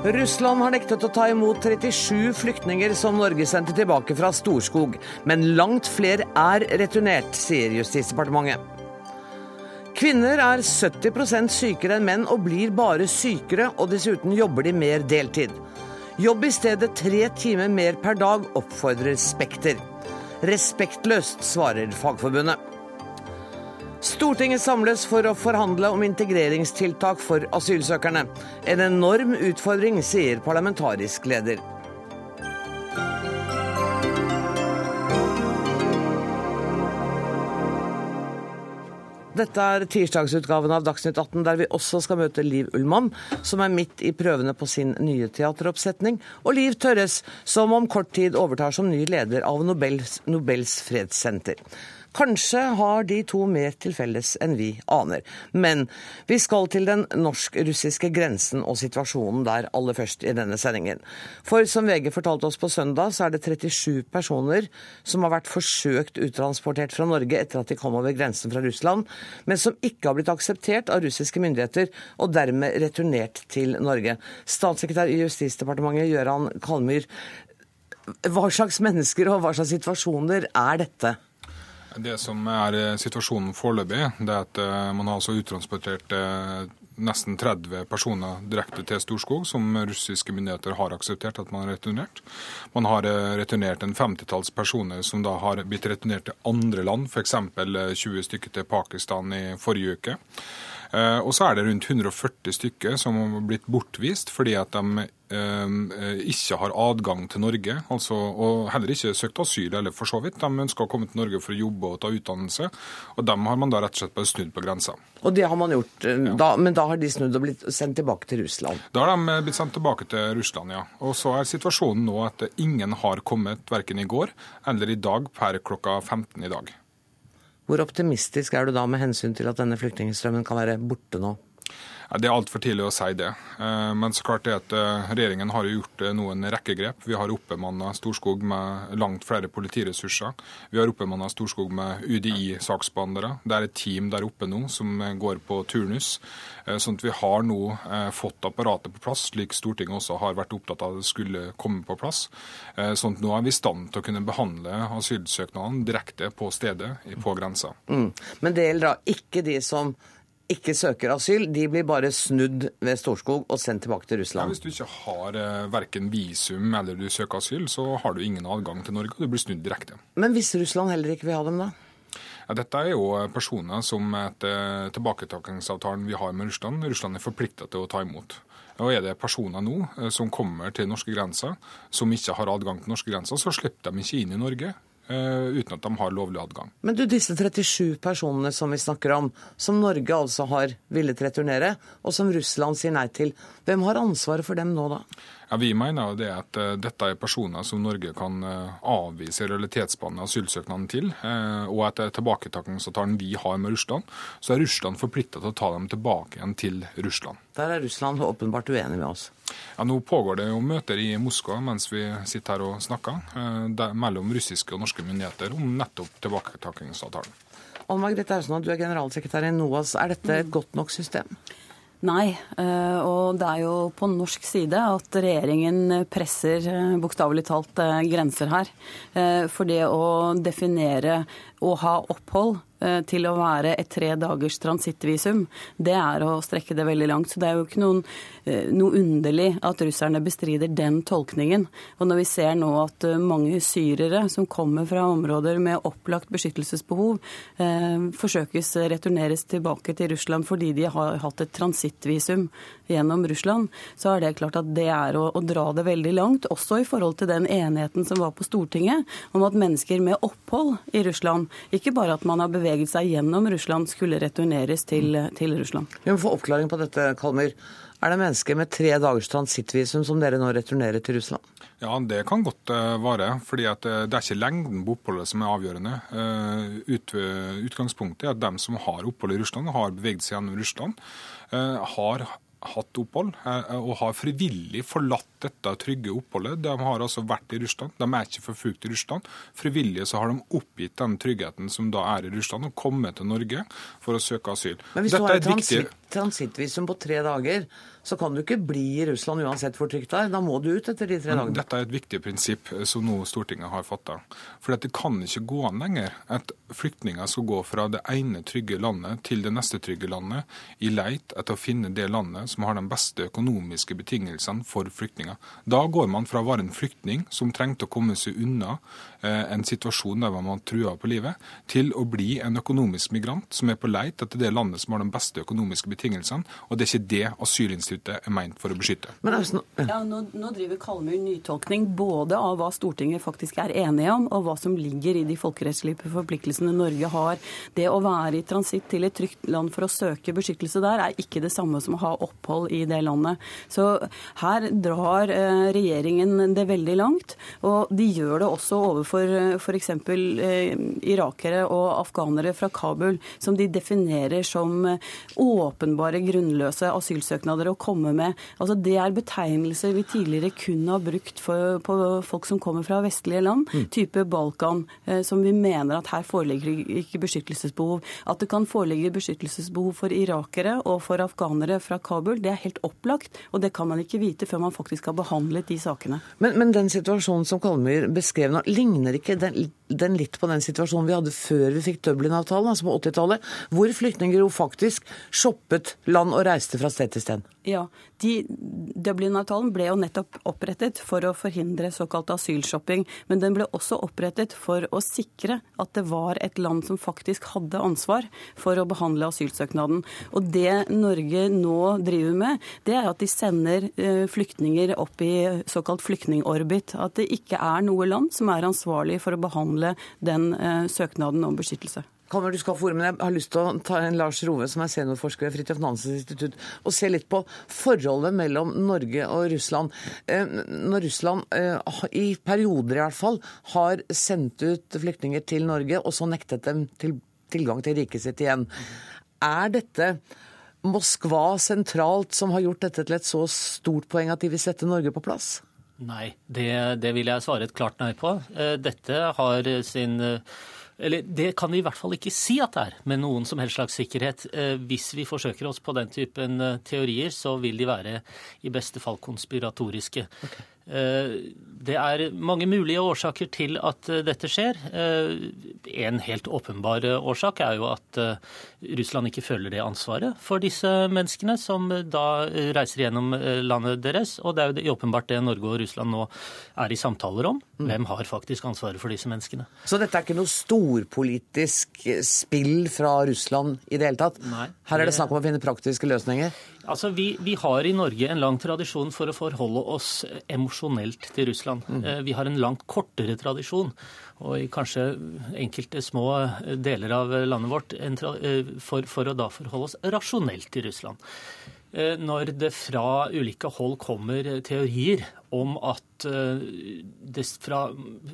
Russland har nektet å ta imot 37 flyktninger som Norge sendte tilbake fra Storskog, men langt flere er returnert, sier Justisdepartementet. Kvinner er 70% sykere enn menn og blir bare sykere, og dessuten jobber de mer deltid. Jobb i stedet tre timer mer per dag, oppfordrer Spekter. Respektløst, svarer Fagforbundet. Stortinget samles for å forhandle om integreringstiltak for asylsøkerne. En enorm utfordring, sier parlamentarisk leder. Dette er tirsdagsutgaven av Dagsnytt 18, der vi også skal møte Liv Ullmann, som er midt i prøvene på sin nye teateroppsetning, og Liv Tørres, som om kort tid overtar som ny leder av Nobels, Nobels fredssenter. Kanskje har de to mer til felles enn vi aner. Men vi skal til den norsk-russiske grensen og situasjonen der aller først i denne sendingen. For som VG fortalte oss på søndag, så er det 37 personer som har vært forsøkt uttransportert fra Norge etter at de kom over grensen fra Russland, men som ikke har blitt akseptert av russiske myndigheter og dermed returnert til Norge. Statssekretær i Justisdepartementet Gøran Kalmyr, hva slags mennesker og hva slags situasjoner er dette? Det som er eh, situasjonen foreløpig, det er at eh, man har altså uttransportert eh, nesten 30 personer direkte til Storskog, som russiske myndigheter har akseptert at man har returnert. Man har returnert en femtitalls personer som da har blitt returnert til andre land, f.eks. 20 stykker til Pakistan i forrige uke. Og så er det rundt 140 stykker som har blitt bortvist fordi at de ikke har adgang til Norge, altså, og heller ikke søkt asyl eller for så vidt. De ønsker å komme til Norge for å jobbe og ta utdannelse, og dem har man da rett og slett bare snudd på grensa. Og det har man gjort, ja. da, Men da har de snudd og blitt sendt tilbake til Russland? Da har de blitt sendt tilbake til Russland, ja. Og så er situasjonen nå at ingen har kommet verken i går eller i dag per klokka 15 i dag. Hvor optimistisk er du da med hensyn til at denne flyktningstrømmen kan være borte nå? Det er altfor tidlig å si det. Eh, men så klart det at eh, regjeringen har gjort eh, noen rekkegrep. Vi har oppbemanna Storskog med langt flere politiressurser. Vi har oppbemanna Storskog med UDI-saksbehandlere. Det er et team der oppe nå som går på turnus. Sånn at vi har nå fått apparatet på plass, slik Stortinget også har vært opptatt av det skulle komme på plass. Sånn at nå er vi i stand til å kunne behandle asylsøknadene direkte på stedet på grensa. Mm. Men det gjelder da ikke de som ikke søker asyl, de blir bare snudd ved Storskog og sendt tilbake til Russland. Ja, hvis du ikke har eh, verken visum eller du søker asyl, så har du ingen adgang til Norge, og du blir snudd direkte. Men hvis Russland heller ikke vil ha dem, da? Ja, dette er jo personer som etter tilbaketakingsavtalen vi har med Russland, Russland er forplikta til å ta imot. Og Er det personer nå eh, som kommer til norske grenser, som ikke har adgang til norske grenser, så slipper de ikke inn i Norge. Eh, uten at de har lovlig adgang. Men du, disse 37 personene som vi snakker om, som Norge altså har villet returnere, og som Russland sier nei til, hvem har ansvaret for dem nå, da? Ja, Vi mener det at uh, dette er personer som Norge kan uh, avvise realitetsbehandle asylsøknaden til. Og etter tilbaketakingsavtalen vi har med Russland, så er Russland forplikta til å ta dem tilbake igjen til Russland. Der er Russland åpenbart uenig med oss. Ja, Nå pågår det jo møter i Moskva mens vi sitter her og snakker, der, mellom russiske og norske myndigheter om nettopp tilbaketakingsavtalen. Anne Margrethe Aursland, du er generalsekretær i NOAS. Er dette et godt nok system? Nei, eh, og det er jo på norsk side at regjeringen presser eh, bokstavelig talt eh, grenser her. For det å definere å ha opphold Eh, til å være et tre dagers transittvisum, det er å strekke det veldig langt. Så det er jo ikke noen, eh, noe underlig at russerne bestrider den tolkningen. Og når vi ser nå at eh, mange syrere som kommer fra områder med opplagt beskyttelsesbehov, eh, forsøkes returneres tilbake til Russland fordi de har hatt et transittvisum gjennom Russland, så er det klart at det er å, å dra det veldig langt. Også i forhold til den enigheten som var på Stortinget om at mennesker med opphold i Russland, ikke bare at man har beveget seg gjennom Russland, skulle returneres til, til Russland. Vi må få oppklaring på dette, Kalmyr. Er det mennesker med tre dagers transittvisum som dere nå returnerer til Russland? Ja, det kan godt vare. være. fordi uh, Det er ikke lengden på oppholdet som er avgjørende. Ut, utgangspunktet er at dem som har opphold i Russland, har beveget seg gjennom Russland, har hatt opphold, eh, og har frivillig forlatt dette trygge oppholdet. De har altså vært i Russland, de er ikke forfulgt i Russland. Frivillige så har de oppgitt den tryggheten som da er i Russland, og kommet til Norge for å søke asyl. Men hvis Dette du har et transittvisum på tre dager, så kan du ikke bli i Russland uansett hvor trygt det er. Da må du ut etter de tre dagene. Dette er et viktig prinsipp som nå Stortinget har fatta. For det kan ikke gå an lenger at flyktninger skal gå fra det ene trygge landet til det neste trygge landet i leit etter å finne det landet som har de beste økonomiske betingelsene for flyktninger. Da går man fra å være en flyktning som trengte å komme seg unna en situasjon der man trua på livet, til å bli en økonomisk migrant som er på leit etter det landet som har de beste økonomiske betingelsene. Og det er ikke det asylinstituttet er meint for å beskytte. Men, altså, ja, nå, nå, driver Kalmyr nytolkning både av hva Stortinget faktisk er enige om, og hva som ligger i de folkerettslige forpliktelsene Norge har. Det å være i transitt til et trygt land for å søke beskyttelse der, er ikke det samme som å ha opphold i det landet. Så her drar eh, regjeringen det veldig langt. Og de gjør det også overfor eh, f.eks. Eh, irakere og afghanere fra Kabul, som de definerer som eh, åpenbare grunnløse asylsøknader. å komme med. Altså Det er betegnelser vi tidligere kun har brukt for, på folk som kommer fra vestlige land, mm. type Balkan, eh, som vi mener at her foreligger ikke beskyttelsesbehov. At det kan foreligge beskyttelsesbehov for irakere og for afghanere fra Kabul, det er helt opplagt, og det kan man ikke vite før man faktisk har behandlet de sakene. Men, men den situasjonen som Kalmyr beskrev nå, ligner ikke den, den, litt på den situasjonen vi hadde før vi fikk Dublin-avtalen, altså på 80-tallet, hvor flyktninger jo faktisk shoppet land og reiste fra sted til sted? Ja, Dublin-avtalen ble jo nettopp opprettet for å forhindre såkalt asylshopping. Men den ble også opprettet for å sikre at det var et land som faktisk hadde ansvar for å behandle asylsøknaden. Og det Norge nå driver med, det er at de sender eh, flyktninger opp i såkalt flyktningorbit. At det ikke er noe land som er ansvarlig for å behandle den eh, søknaden om beskyttelse. Kalmer, du skal få men jeg har lyst til å ta en Lars Rove, som er seniorforsker ved Fridtjof Nansens institutt, og se litt på forholdet mellom Norge og Russland. Eh, når Russland, eh, i perioder i hvert fall, har sendt ut flyktninger til Norge, og så nektet dem til tilgang til riket sitt igjen, er dette Moskva sentralt som har gjort dette til et så stort poeng at de vil sette Norge på plass? Nei, det, det vil jeg svare et klart nei på. Eh, dette har sin eller det kan vi i hvert fall ikke si at det er, med noen som helst slags sikkerhet. Eh, hvis vi forsøker oss på den typen eh, teorier, så vil de være i beste fall konspiratoriske. Okay. Eh, det er mange mulige årsaker til at eh, dette skjer. Eh, en helt åpenbar årsak er jo at Russland ikke føler det ansvaret for disse menneskene som da reiser gjennom landet deres. Og det er jo åpenbart det Norge og Russland nå er i samtaler om. Mm. Hvem har faktisk ansvaret for disse menneskene? Så dette er ikke noe storpolitisk spill fra Russland i det hele tatt? Nei. Her er det snakk om å finne praktiske løsninger? Altså, vi, vi, har i Norge en lang tradisjon for å forholde oss emosjonelt til Russland. Mm. Eh, vi har en langt kortere tradisjon, og i kanskje enkelte små deler av landet vårt, eh, for, for å da forholde oss rasjonelt til Russland. Eh, når det fra ulike hold kommer teorier om at eh, det fra,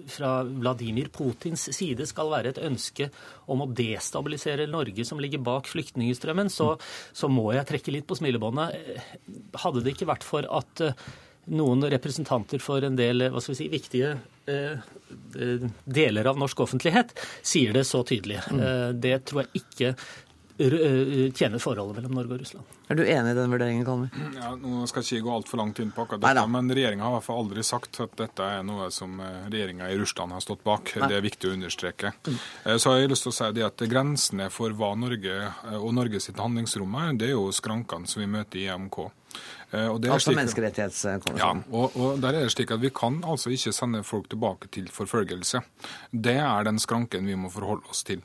fra, Vladimir Putins side skal være et ønske om å destabilisere Norge som ligger bak flyktningstrømmen, så, så må jeg trekke litt på smilebåndet. Hadde det ikke vært for at eh, noen representanter for en del hva skal vi si, viktige deler av norsk offentlighet sier det så tydelig. Mm. Det tror jeg ikke Eh, tjener forholdet mellom Norge og Russland. Er du enig i den vurderingen, Kalmer? Ja, nå skal jeg ikke gå altfor langt inn på akkurat dette, Neida. men regjeringa har i hvert fall aldri sagt at dette er noe som eh, regjeringa i Russland har stått bak. Nei. Det er viktig å understreke. Mm. Eh, så har jeg lyst til å si det at grensene for hva Norge og Norges handlingsrom er, det er jo skrankene som vi møter i EMK. Eh, altså menneskerettighetskonvensjonen. Ja, og, og, der er det slik at Vi kan altså ikke sende folk tilbake til forfølgelse. Det er den skranken vi må forholde oss til.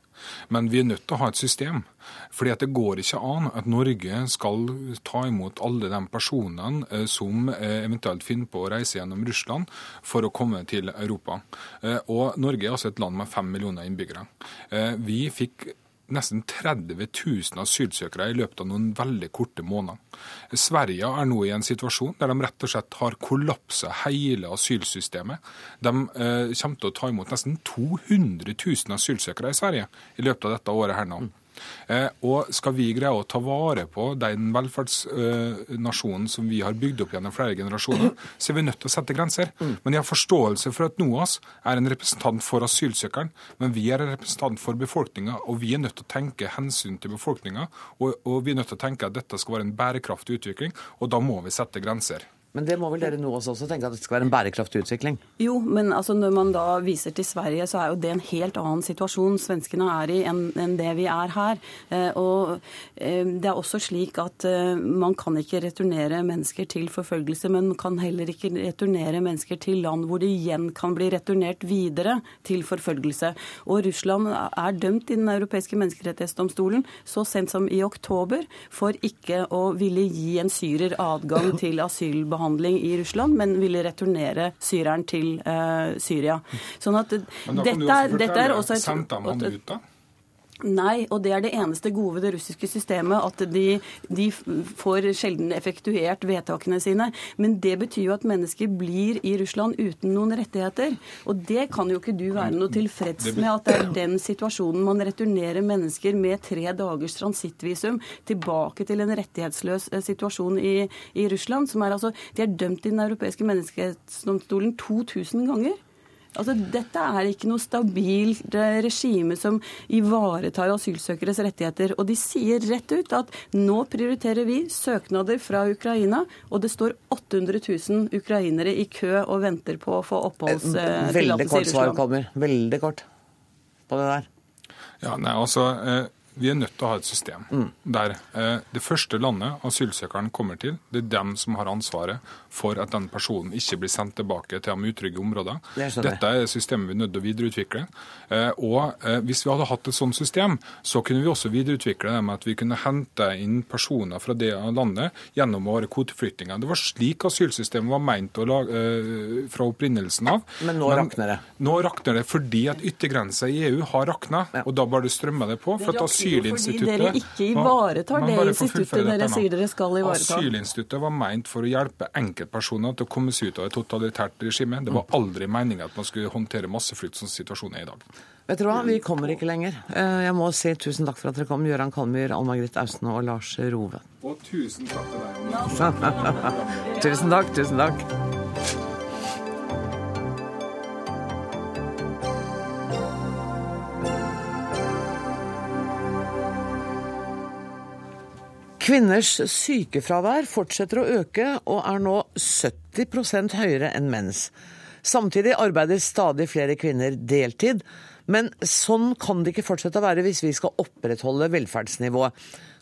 Men vi er nødt til å ha et system. fordi at Det går ikke an at Norge skal ta imot alle de personene eh, som eh, eventuelt finner på å reise gjennom Russland for å komme til Europa. Og Norge er altså et land med fem millioner innbyggere. Vi fikk nesten 30 000 asylsøkere i løpet av noen veldig korte måneder. Sverige er nå i en situasjon der de rett og slett har kollapsa hele asylsystemet. De eh, kommer til å ta imot nesten 200 000 asylsøkere i Sverige i løpet av dette året her nå. Eh, og skal vi greie å ta vare på den velferdsnasjonen som vi har bygd opp gjennom flere generasjoner, så er vi nødt til å sette grenser. Men jeg har forståelse for at NOAS er en representant for asylsøkeren, men vi er en representant for befolkninga, og vi er nødt til å tenke hensyn til befolkninga. Og, og vi er nødt til å tenke at dette skal være en bærekraftig utvikling, og da må vi sette grenser. Men det må vel dere nå også tenke at det skal være en bærekraftig utvikling? Jo, men altså når man da viser til Sverige, så er jo det en helt annen situasjon svenskene er i enn, det vi er her. Eh, og eh, det er også slik at eh, man kan ikke returnere mennesker til forfølgelse, men man kan heller ikke returnere mennesker til land hvor de igjen kan bli returnert videre til forfølgelse. Og Russland er dømt i Den europeiske menneskerettighetsdomstolen så sent som i oktober for ikke å ville gi en syrer adgang til asylbehandling behandling i Russland, men ville returnere syreren til uh, Syria. Sånn at dette, dette er også et Sendte han ut, da? Nei, og det er det eneste gode ved det russiske systemet, at de, de, får sjelden effektuert vedtakene sine. Men det betyr jo at mennesker blir i Russland uten noen rettigheter. Og det kan jo ikke du være noe tilfreds med, at det er den situasjonen man returnerer mennesker med tre dagers transittvisum tilbake til en rettighetsløs eh, situasjon i, i Russland. som er altså, De er dømt i Den europeiske menneskerettighetsdomstolen 2000 ganger. Altså, dette er ikke noe stabilt eh, regime som ivaretar asylsøkeres rettigheter. Og de sier rett ut at nå prioriterer vi søknader fra Ukraina, og det står 800 000 ukrainere i kø og venter på å få oppholdstillatelse i Russland. Veldig kort svar kommer. Veldig kort på det der. Ja, nei, altså... Eh vi er nødt til å ha et system mm. der eh, det første landet asylsøkeren kommer til, det er dem som har ansvaret for at den personen ikke blir sendt tilbake til de utrygge områder. Det er Dette er systemet vi er nødt til å videreutvikle. Eh, og eh, Hvis vi hadde hatt et sånt system, så kunne vi også videreutvikle det med at vi kunne hente inn personer fra det landet gjennom å være kvoteflyktninger. Det var slik asylsystemet var meint å lage, eh, fra opprinnelsen av. Men nå Men, rakner det? Nå rakner det fordi at yttergrensa i EU har rakna, ja. og da bare strømmer det på. for at asylinstituttet Fordi dere ikke ivaretar det instituttet dere sier dere skal ivareta. Asylinstituttet var meint for å hjelpe enkeltpersoner til å komme seg ut av et totalitært regime. Det var aldri meninga at man skulle håndtere masseflukt som situasjonen er i dag. Vet du hva, vi kommer ikke lenger. Eh, jeg må si tusen takk for at dere kom, Gøran Kalmyr, Ann Margrit Austen og Lars Rove. Og tusen takk til deg. tusen takk, tusen takk. Kvinners sykefravær fortsetter å øke, og er nå 70% høyere enn menns. Samtidig arbeider stadig flere kvinner deltid, men sånn kan det ikke fortsette å være hvis vi skal opprettholde velferdsnivået.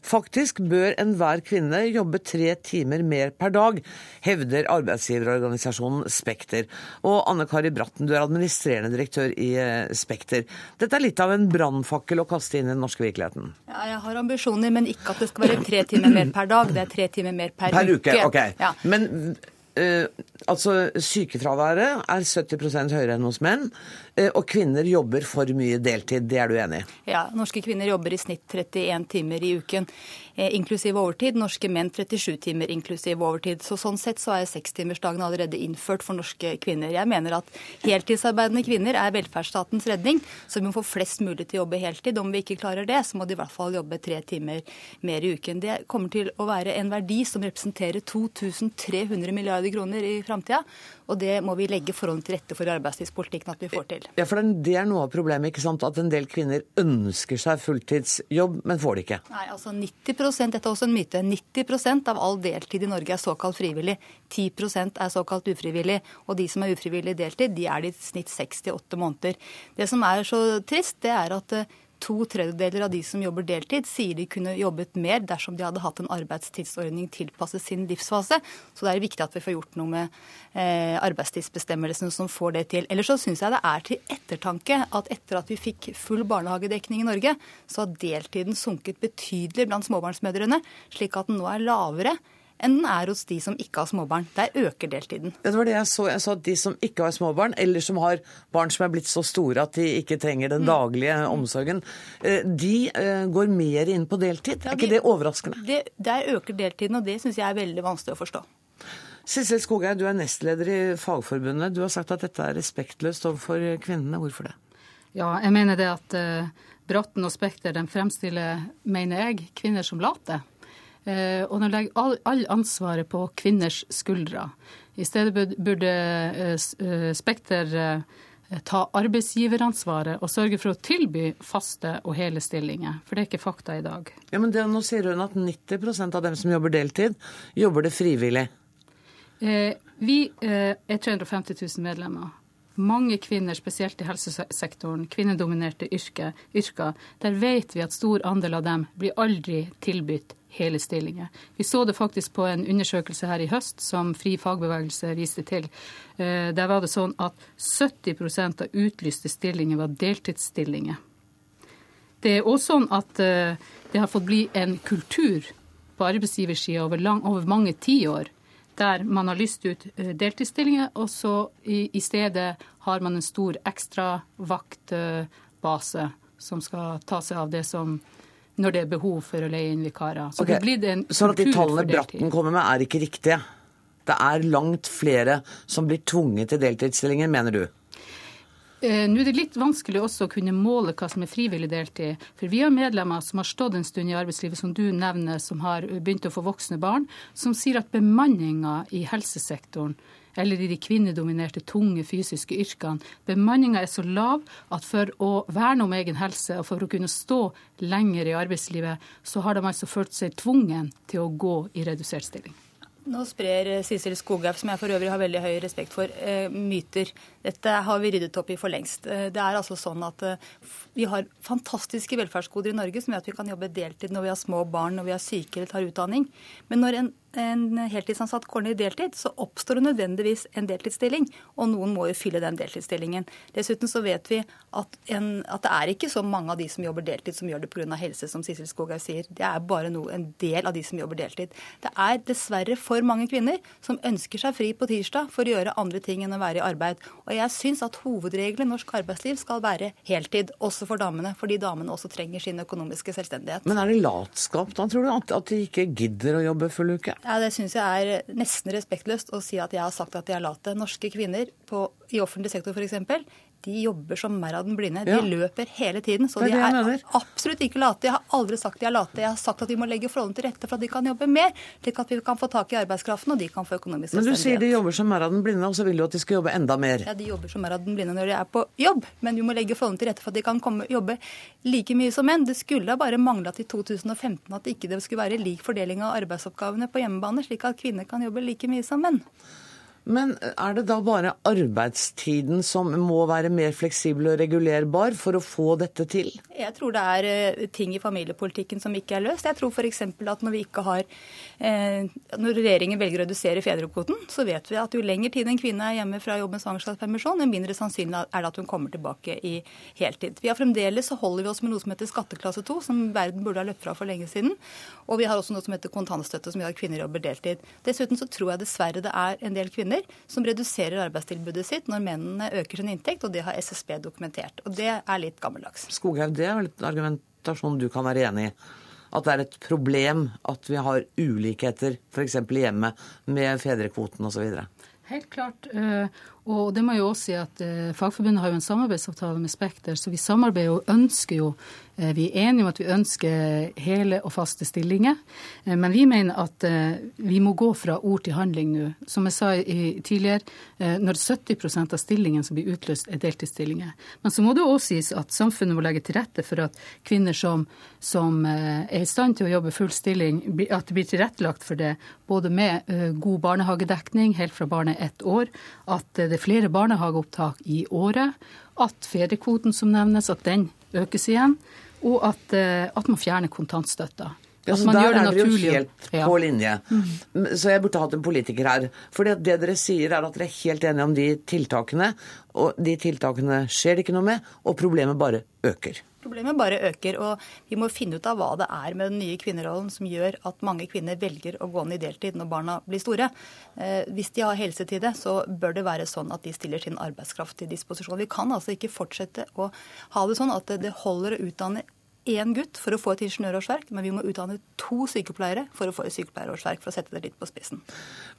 Faktisk bør enhver kvinne jobbe tre timer mer per dag, hevder arbeidsgiverorganisasjonen Spekter. Og Anne Kari Bratten, du er administrerende direktør i eh, Spekter. Dette er litt av en brannfakkel å kaste inn i den norske virkeligheten? Ja, jeg har ambisjoner, men ikke at det skal være tre timer mer per dag. Det er tre timer mer per, per uke. uke. Okay. Ja. Men uh, altså, sykefraværet er 70% høyere enn hos menn. Eh, og kvinner jobber for mye deltid, det er du enig i? Ja, norske kvinner jobber i snitt 31 timer i uken, eh, inklusiv overtid. Norske menn 37 timer inklusiv overtid. Så sånn sett så er sekstimersdagen allerede innført for norske kvinner. Jeg mener at heltidsarbeidende kvinner er velferdsstatens redning, så vi må få flest mulig til å jobbe heltid. Om vi ikke klarer det, så må de i hvert fall jobbe tre timer mer i uken. Det kommer til å være en verdi som representerer 2300 milliarder kroner i framtida. Og det må vi legge forholdene til rette for i arbeidstidspolitikken at vi får til. Ja, for Det er noe av problemet, ikke sant? at en del kvinner ønsker seg fulltidsjobb, men får det ikke? Nei, altså 90 dette er også en myte, 90% av all deltid i Norge er såkalt frivillig. 10% er såkalt ufrivillig. Og de som er ufrivillig deltid, de er det i snitt 6-8 måneder. Det som er så trist, det er at eh, To tredjedeler av de som jobber deltid, sier de kunne jobbet mer dersom de hadde hatt en arbeidstidsordning tilpasset sin livsfase. Så det er viktig at vi får gjort noe med eh, arbeidstidsbestemmelsene som får det til. Ellers så syns jeg det er til ettertanke at etter at vi fikk full barnehagedekning i Norge, så har deltiden sunket betydelig blant småbarnsmødrene, slik at den nå er lavere enn den er hos de som ikke har småbarn. Der øker deltiden. Det var det jeg så. Jeg så at de som ikke har småbarn, eller som har barn som er blitt så store at de ikke trenger den mm. daglige mm. omsorgen, eh, de eh, går mer inn på deltid. Ja, er ikke det overraskende? Det, der øker deltiden, og det syns jeg er veldig vanskelig å forstå. Sissel Skogheim, du er nestleder i Fagforbundet. Du har sagt at dette er respektløst overfor kvinnene. Hvorfor det? Ja, jeg mener det at uh, Bratten og Spekter de fremstiller, mener jeg, kvinner som late. Eh, og nå legger all, all ansvaret på kvinners skuldre. I stedet burde eh, Spekter ta arbeidsgiveransvaret og sørge for å tilby faste og hele stillinger. For det er ikke fakta i dag. Ja, men det, Nå sier hun at 90% av dem som jobber deltid, jobber det frivillig. Eh, vi eh, er 350 000 medlemmer mange kvinner, spesielt i helsesektoren, kvinnedominerte yrker, yrker, der vet vi at stor andel av dem blir aldri tilbudt hele stillinger. Vi så det faktisk på en undersøkelse her i høst som Fri fagbevegelse viste til. Eh, der var det sånn at 70% av utlyste stillinger var deltidsstillinger. Det er også sånn at eh, det har fått bli en kultur på arbeidsgiversida over, over mange tiår der man har lyst ut eh, deltidsstillinger, og så i, i stedet har man en stor ekstravaktbase som skal ta seg av det som når det er behov for å leie inn vikarer. Så, okay. Sånn at de tallene Bratten kommer med, er ikke riktige? Det er langt flere som blir tvunget til deltidsstillinger, mener du? Eh, nå er det litt vanskelig også å kunne måle hva som er frivillig deltid. For vi har medlemmer som har stått en stund i arbeidslivet, som du nevner, som har begynt å få voksne barn, som sier at bemanninga i helsesektoren eller i de kvinnedominerte, tunge fysiske yrkene. Bemanninga er så lav at for å verne om egen helse og for å kunne stå lenger i arbeidslivet, så har de altså følt seg tvungen til å gå i redusert stilling. Nå sprer eh, Sissel Skoghaug, som jeg for øvrig har veldig høy respekt for, eh, myter. Dette har vi ryddet opp i for lengst. Eh, det er altså sånn at vi har fantastiske velferdsgoder i Norge som gjør at vi kan jobbe deltid når vi har små barn, når vi er syke eller tar utdanning. Men når en en heltidsansatt går ned i deltid, så oppstår det nødvendigvis en deltidsstilling. Og noen må jo fylle den deltidsstillingen. Dessuten så vet vi at, en, at det er ikke så mange av de som jobber deltid som gjør det pga. helse, som Sissel Skoghaug sier. Det er bare no, en del av de som jobber deltid. Det er dessverre for mange kvinner som ønsker seg fri på tirsdag for å gjøre andre ting enn å være i arbeid. Og jeg syns at hovedregelen i norsk arbeidsliv skal være heltid, også for damene. Fordi damene også trenger sin økonomiske selvstendighet. Men er det latskap da, tror du? At, at de ikke gidder å jobbe full uke? Ja, Det syns jeg er nesten respektløst å si at jeg har sagt at de er late. Norske kvinner på, i offentlig sektor f.eks de jobber som mer av den blinde. De ja. løper hele tiden. Så de er absolutt ikke late. Jeg har aldri sagt de er late. Jeg har sagt at vi må legge forholdene til rette for at de kan jobbe mer, slik at vi kan få tak i arbeidskraften og de kan få økonomisk selvstendighet. Men du sier de jobber som mer av den blinde, og så vil du at de skal jobbe enda mer? Ja, de jobber som mer av den blinde når de er på jobb, men vi må legge forholdene til rette for at de kan komme, jobbe like mye som menn. Det skulle bare mangle at i 2015 at ikke det skulle være lik fordeling av arbeidsoppgavene på hjemmebane, slik at kvinner kan jobbe like mye som menn. Men er det da bare arbeidstiden som må være mer fleksibel og regulerbar for å få dette til? Jeg tror det er eh, ting i familiepolitikken som ikke er løst. Jeg tror f.eks. at når vi ikke har eh, Når regjeringen velger å redusere fedrekvoten, så vet vi at jo lenger tid en kvinne er hjemme fra jobb med svangerskapspermisjon, jo mindre sannsynlig er det at hun kommer tilbake i heltid. Vi har fremdeles så holder vi oss med noe som heter skatteklasse 2, som verden burde ha løpt fra for lenge siden. Og vi har også noe som heter kontantstøtte, som gjør at kvinner jobber deltid. Dessuten så tror jeg dessverre det er en del kvinner som reduserer arbeidstilbudet sitt når mennene øker sin inntekt, og det har SSB dokumentert. Og det er litt gammeldags. Skoghaug, det er vel en argumentasjon du kan være enig i? At det er et problem at vi har ulikheter f.eks. i hjemmet med fedrekvoten osv.? Helt klart. Eh, og det må jeg også si at eh, Fagforbundet har jo en samarbeidsavtale med Spekter, så vi samarbeider og ønsker jo Eh, vi er enige om at vi ønsker hele og faste stillinger, eh, men vi mener at eh, vi må gå fra ord til handling nå. Som jeg sa tidligere, når 70% av stillingen som blir utløst, er deltidsstillinger. Men så må det også sies at samfunnet må legge til rette for at kvinner som, som er i stand til å jobbe full stilling, at det blir tilrettelagt for det. Både med god barnehagedekning helt fra barnet er ett år, at det er flere barnehageopptak i året, at fedrekvoten som nevnes, at den økes igjen og at, eh, at man fjerner kontantstøtta. Ja, så Der er dere jo helt på linje. Mm. Så jeg burde hatt en politiker her. For det dere sier, er at dere er helt enige om de tiltakene. Og de tiltakene skjer det ikke noe med, og problemet bare øker. Problemet bare øker, og vi må finne ut av hva det er med den nye kvinnerollen som gjør at mange kvinner velger å gå ned i deltid når barna blir store. Eh, hvis de har helse til det, så bør det være sånn at de stiller sin arbeidskraft til disposisjon. Vi kan altså ikke fortsette å ha det sånn at det holder å utdanne én gutt for å få et ingeniørårsverk, men vi må utdanne to sykepleiere for å få et sykepleierårsverk, for å sette det litt på spissen.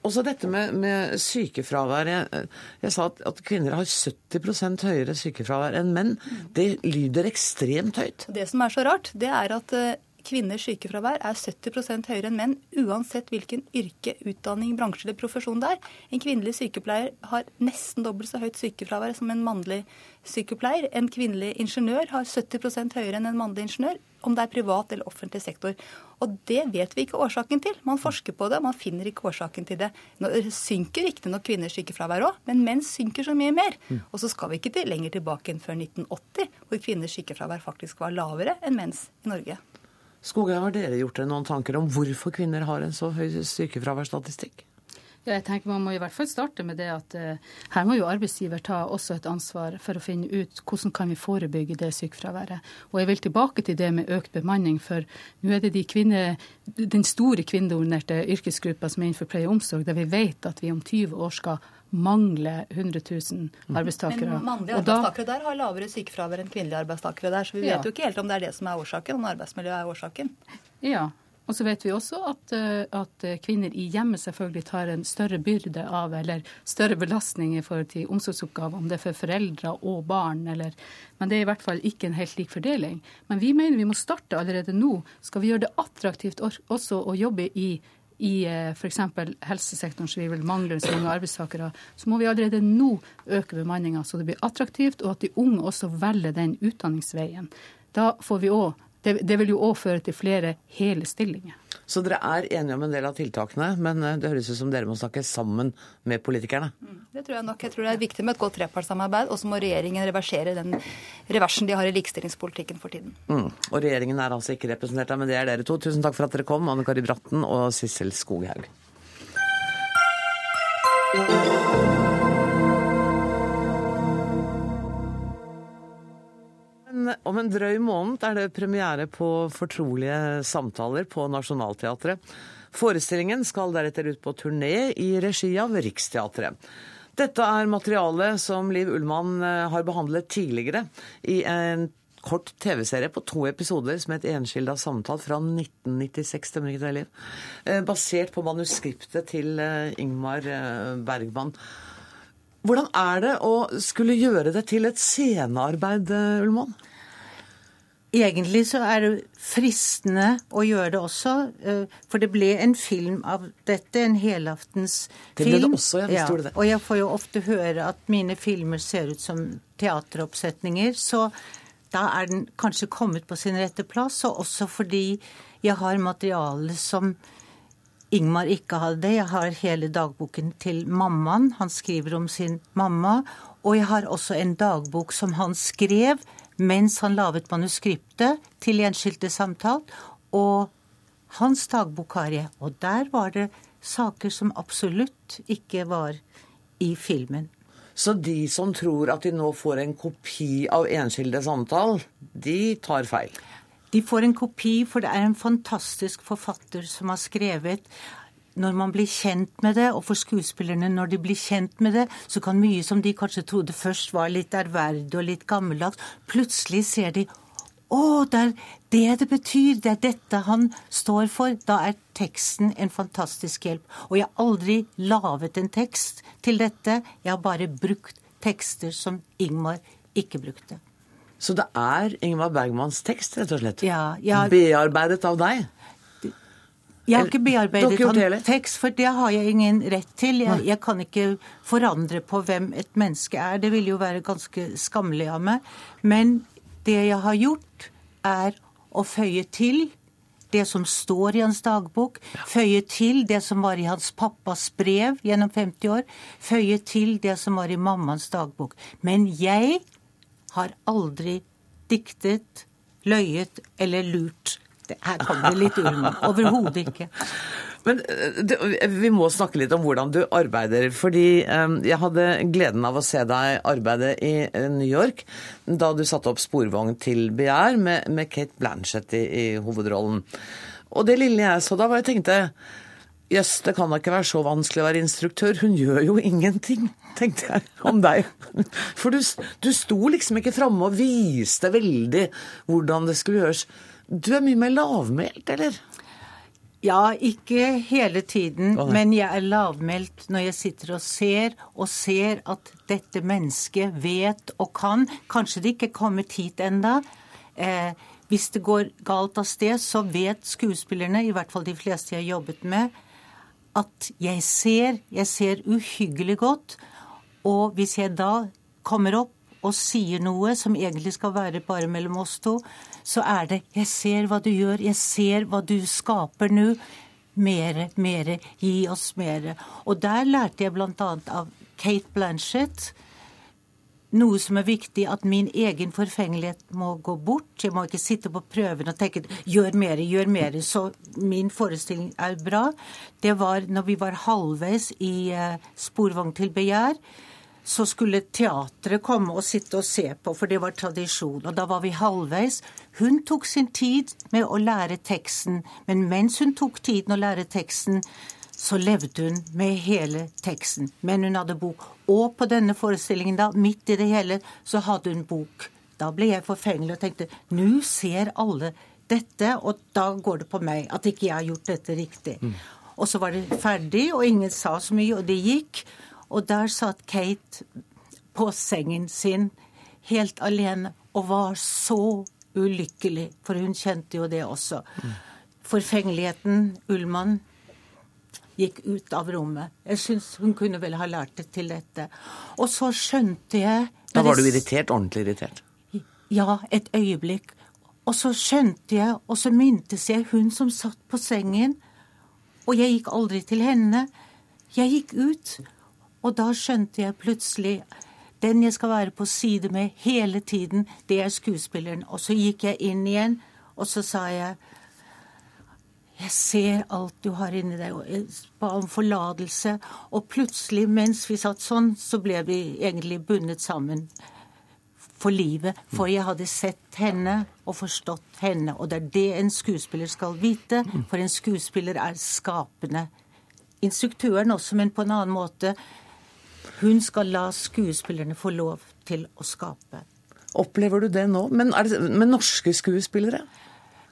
Også dette med, med sykefravær. Jeg, jeg sa at, at, kvinner har 70% høyere sykefravær enn menn. Det lyder ekstremt høyt. Det som er så rart, det er at eh, kvinners sykefravær er 70% høyere enn menn, uansett hvilken yrke, utdanning, bransje eller profesjon det er. En kvinnelig sykepleier har nesten dobbelt så høyt sykefravær som en mannlig sykepleier. En kvinnelig ingeniør har 70% høyere enn en mannlig ingeniør, om det er privat eller offentlig sektor. Og det vet vi ikke årsaken til. Man forsker på det, man finner ikke årsaken til det. Nå synker riktignok kvinners sykefravær òg, men menn synker så mye mer. Og så skal vi ikke til lenger tilbake enn før 1980, hvor kvinners sykefravær faktisk var lavere enn menns i Norge. Skogheim, har dere gjort dere noen tanker om hvorfor kvinner har en så høy sykefraværsstatistikk? Ja, jeg tenker Man må i hvert fall starte med det at eh, her må jo arbeidsgiver ta også et ansvar for å finne ut hvordan kan vi forebygge det sykefraværet. Og jeg vil tilbake til det med økt bemanning, for nå er det de kvinne, den store kvinnedominerte yrkesgruppa som er innenfor pleie og omsorg, der vi vet at vi om 20 år skal mangle 100 000 arbeidstakere. Men mannlige arbeidstakere der har lavere sykefravær enn kvinnelige arbeidstakere der, så vi vet ja. jo ikke helt om det er det som er årsaken, om arbeidsmiljøet er årsaken. Ja, og så vet vi også at, eh, at, kvinner i hjemmet selvfølgelig tar en større byrde av, eller større belastning i forhold til omsorgsoppgaver, om det er for foreldre og barn, eller Men det er i hvert fall ikke en helt lik fordeling. Men vi mener vi må starte allerede nå. Skal vi gjøre det attraktivt også å jobbe i i eh, f.eks. helsesektoren, så vi vil mangle så mange arbeidstakere, så må vi allerede nå øke bemanninga så det blir attraktivt, og at de unge også velger den utdanningsveien. Da får vi også, det, det vil jo òg føre til flere hele stillinger. Så dere er enige om en del av tiltakene, men eh, det høres ut som dere må snakke sammen med politikerne? Mm, det tror jeg nok. Jeg tror det er viktig med et godt trepartssamarbeid, og så må regjeringen reversere den reversen de har i likestillingspolitikken for tiden. Mm. Og regjeringen er altså ikke representert men det er dere to. Tusen takk for at dere kom, Anne Kari Bratten og Sissel Skoghaug. Om en drøy måned er det premiere på Fortrolige samtaler på Nationaltheatret. Forestillingen skal deretter ut på turné i regi av Riksteatret. Dette er materiale som Liv Ullmann eh, har behandlet tidligere i en kort TV-serie på to episoder som het Enskilda samtale fra 1996, stemmer ikke det, Liv? Eh, basert på manuskriptet til eh, Ingmar Bergman. Hvordan er det å skulle gjøre det til et scenearbeid, Ullmann? Egentlig så er det fristende å gjøre det også, eh, for det ble en film av dette, en helaftens film. Det ble det også, jeg visste ja, det. Og jeg får jo ofte høre at mine filmer ser ut som teateroppsetninger, så da er den kanskje kommet på sin rette plass, og også fordi jeg har materiale som Ingmar ikke hadde. Jeg har hele dagboken til mammaen. Han skriver om sin mamma. Og jeg har også en dagbok som han skrev mens han laget manuskriptet til Gjenskilte samtale. Og hans dagbokarie. Og der var det saker som absolutt ikke var i filmen. Så de som tror at de nå får en kopi av Enskilde samtale, de tar feil? De får en kopi, for det er en fantastisk forfatter som har skrevet når man blir kjent med det, og for skuespillerne når de blir kjent med det, så kan mye som de kanskje trodde først var litt ærverdig og litt gammeldags, plutselig ser de å, det er det det betyr, det er dette han står for. Da er teksten en fantastisk hjelp. Og jeg har aldri laget en tekst til dette, jeg har bare brukt tekster som Ingmar ikke brukte. Så det er Ingmar Bergmans tekst, rett og slett? Ja, jeg... Bearbeidet av deg? Jeg har ikke bearbeidet han tekst, for det har jeg ingen rett til. Jeg, jeg, kan ikke forandre på hvem et menneske er. Det ville jo være ganske skammelig av meg. Men det jeg har gjort, er å føye til det som står i hans dagbok, føye til det som var i hans pappas brev gjennom 50 år, føye til det som var i mammas dagbok. Men jeg har aldri diktet, løyet eller lurt her kom det litt ulm. Overhodet ikke. Men du, vi må snakke litt om hvordan du arbeider. Fordi um, jeg hadde gleden av å se deg arbeide i uh, New York da du satte opp sporvogn til Begjær med, med Kate Blanchett i, i, hovedrollen. Og det lille jeg så da, var jeg tenkte Jøss, det kan da ikke være så vanskelig å være instruktør. Hun gjør jo ingenting, tenkte jeg om deg. For du, du sto liksom ikke framme og viste veldig hvordan det skulle gjøres. Du er mye mer lavmælt, eller? Ja, ikke hele tiden, oh, men jeg er lavmælt når jeg sitter og ser, og ser at dette mennesket vet og kan. Kanskje det ikke er kommet hit enda. Eh, hvis det går galt av sted, så vet skuespillerne, i hvert fall de fleste jeg har jobbet med, at jeg ser, jeg ser uhyggelig godt. Og hvis jeg da kommer opp og sier noe som egentlig skal være bare mellom oss to, så er det 'jeg ser hva du gjør, jeg ser hva du skaper nå'. Mere, mere, gi oss mere. Og der lærte jeg bl.a. av Kate Blanchett noe som er viktig, at min egen forfengelighet må gå bort. Jeg må ikke sitte på prøven og tenke 'gjør mer, gjør mer', så min forestilling er bra. Det var når vi var halvveis i uh, Sporvogn til begjær. Så skulle teatret komme og sitte og se på, for det var tradisjon. Og da var vi halvveis. Hun tok sin tid med å lære teksten, men mens hun tok tiden å lære teksten, så levde hun med hele teksten. Men hun hadde bok. Og på denne forestillingen, da, midt i det hele, så hadde hun bok. Da ble jeg forfengelig og tenkte nå ser alle dette, og da går det på meg at ikke jeg har gjort dette riktig. Mm. Og så var det ferdig, og ingen sa så mye, og det gikk. Og der satt Kate på sengen sin helt alene og var så ulykkelig, for hun kjente jo det også. Forfengeligheten, Ullmann, gikk ut av rommet. Jeg syns hun kunne vel ha lært det til dette. Og så skjønte jeg Da var du irritert? Ordentlig irritert? Ja, et øyeblikk. Og så skjønte jeg, og så mintes jeg hun som satt på sengen. Og jeg gikk aldri til henne. Jeg gikk ut, og da skjønte jeg plutselig den jeg skal være på side med hele tiden, det er skuespilleren. Og så gikk jeg inn igjen, og så sa jeg jeg ser alt du har inni deg, om forlatelse. Og plutselig, mens vi satt sånn, så ble vi egentlig bundet sammen for livet. For jeg hadde sett henne og forstått henne. Og det er det en skuespiller skal vite, for en skuespiller er skapende. Instruktøren også, men på en annen måte. Hun skal la skuespillerne få lov til å skape. Opplever du det nå? Men det med norske skuespillere?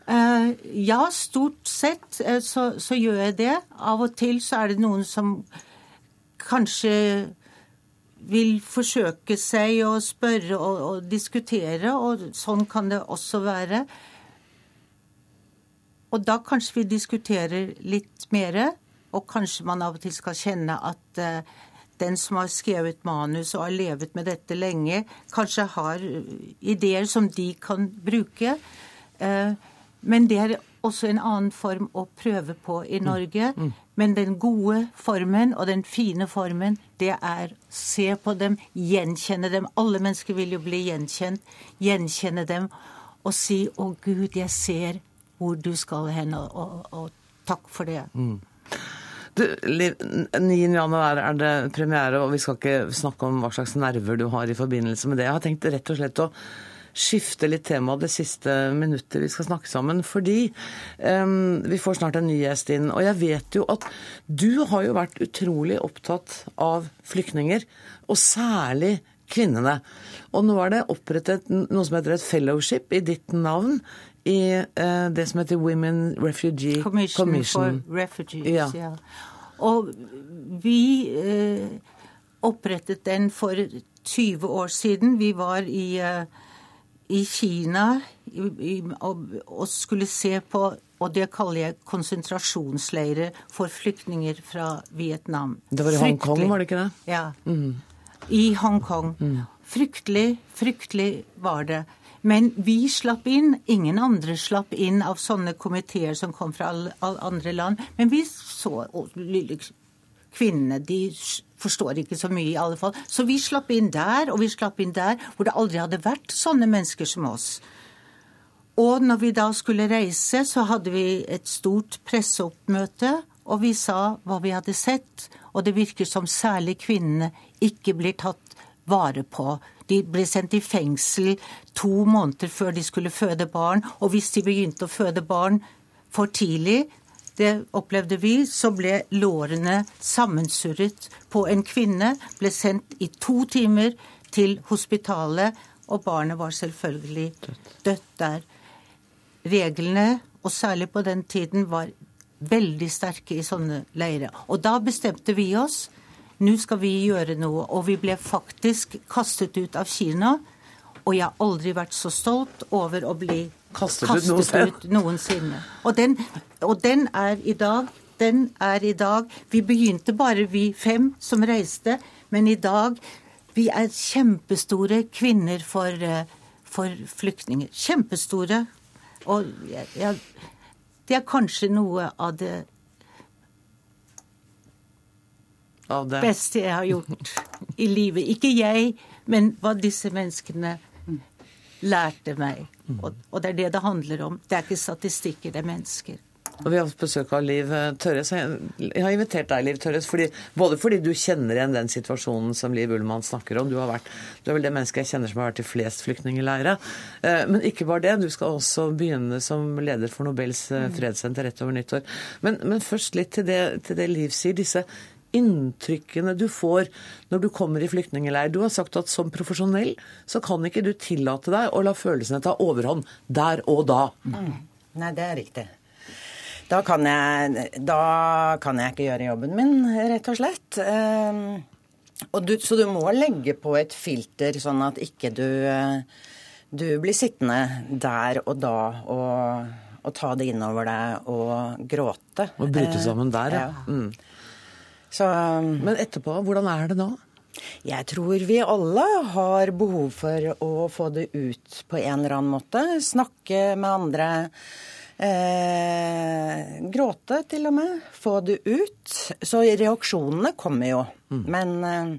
Uh, ja, stort sett uh, så, så, gjør jeg det. Av og til så er det noen som kanskje vil forsøke seg å spørre og, og diskutere, og sånn kan det også være. Og da kanskje vi diskuterer litt mer, og kanskje man av og til skal kjenne at uh, den som har skrevet manus og har levet med dette lenge, kanskje har ideer som de kan bruke. Uh, men det er også en annen form å prøve på i mm. Norge. Mm. Mm. Men den gode formen og den fine formen, det er se på dem, gjenkjenne dem. Alle mennesker vil jo bli gjenkjent. Gjenkjenne dem og si 'Å Gud, jeg ser hvor du skal hen', og, og, og takk for det. Mm. Du, Liv, 9. januar er det premiere, og vi skal ikke snakke om hva slags nerver du har i forbindelse med det. Jeg har tenkt rett og slett å skifte litt tema det siste minuttet vi skal snakke sammen. Fordi um, vi får snart en ny gjest inn. Og jeg vet jo at du har jo vært utrolig opptatt av flyktninger. Og særlig kvinnene. Og nå er det opprettet noe som heter et fellowship i ditt navn. I uh, det som heter Women Refugee Commission. Commission. for Refugees, ja. ja. Og vi eh, opprettet den for 20 år siden. Vi var i eh, i Kina i, i, og, og, skulle se på og det kaller jeg konsentrasjonsleirer for flyktninger fra Vietnam. Det var i Hongkong, var det ikke det? Ja. Mm. I Hongkong. Mm. Fryktelig, fryktelig var det. Men vi slapp inn. Ingen andre slapp inn av sånne komiteer som kom fra alle, all andre land. Men vi så og kvinnene de forstår ikke så mye, i alle fall. Så vi slapp inn der, og vi slapp inn der, hvor det aldri hadde vært sånne mennesker som oss. Og når vi da skulle reise, så hadde vi et stort presseoppmøte, og vi sa hva vi hadde sett, og det virker som særlig kvinnene ikke blir tatt vare på. De ble sendt i fengsel to måneder før de skulle føde barn, og hvis de begynte å føde barn for tidlig, det opplevde vi, så ble lårene sammensurret på en kvinne. Ble sendt i to timer til hospitalet, og barnet var selvfølgelig dødt der. Reglene, og særlig på den tiden, var veldig sterke i sånne leirer. Og da bestemte vi oss. Nå skal vi gjøre noe. Og vi ble faktisk kastet ut av Kina. Og jeg har aldri vært så stolt over å bli kastet, kastet ut, ut, noensinne. Og den, og den er i dag den er i dag Vi begynte bare vi fem som reiste, men i dag vi er kjempestore kvinner for, eh, for flyktninger. Kjempestore. Og ja, det er kanskje noe av det, av det beste jeg har gjort i livet. Ikke jeg, men hva disse menneskene lærte meg. Og, og det er det det handler om. Det er ikke statistikker, det er mennesker. Og Vi har hatt besøk av Liv Tørres. Jeg har invitert deg, Liv Tørres, fordi, både fordi du kjenner igjen den situasjonen som Liv Ullmann snakker om. Du, har vært, du er vel det mennesket jeg kjenner som har vært i flest flyktningleirer. Eh, men ikke bare det. Du skal også begynne som leder for Nobels eh, fredssenter rett over nyttår. Men, men først litt til det, til det Liv sier. Disse inntrykkene du får når du kommer i flyktningleir. Du har sagt at som profesjonell så kan ikke du tillate deg å la følelsene ta overhånd der og da. Mm. Nei, det er riktig. Da kan, jeg, da kan jeg ikke gjøre jobben min, rett og slett. Um, og du, så du må legge på et filter, sånn at ikke du, du blir sittende der og da og, og ta det innover deg og gråte. Og bryte sammen der, ja. ja. Mm. Så, um, Men etterpå, hvordan er det nå? Jeg tror vi alle har behov for å få det ut på en eller annen måte. Snakke med andre. Eh, gråte til og med. Få det ut. Så reaksjonene kommer jo. Mm. Men, eh,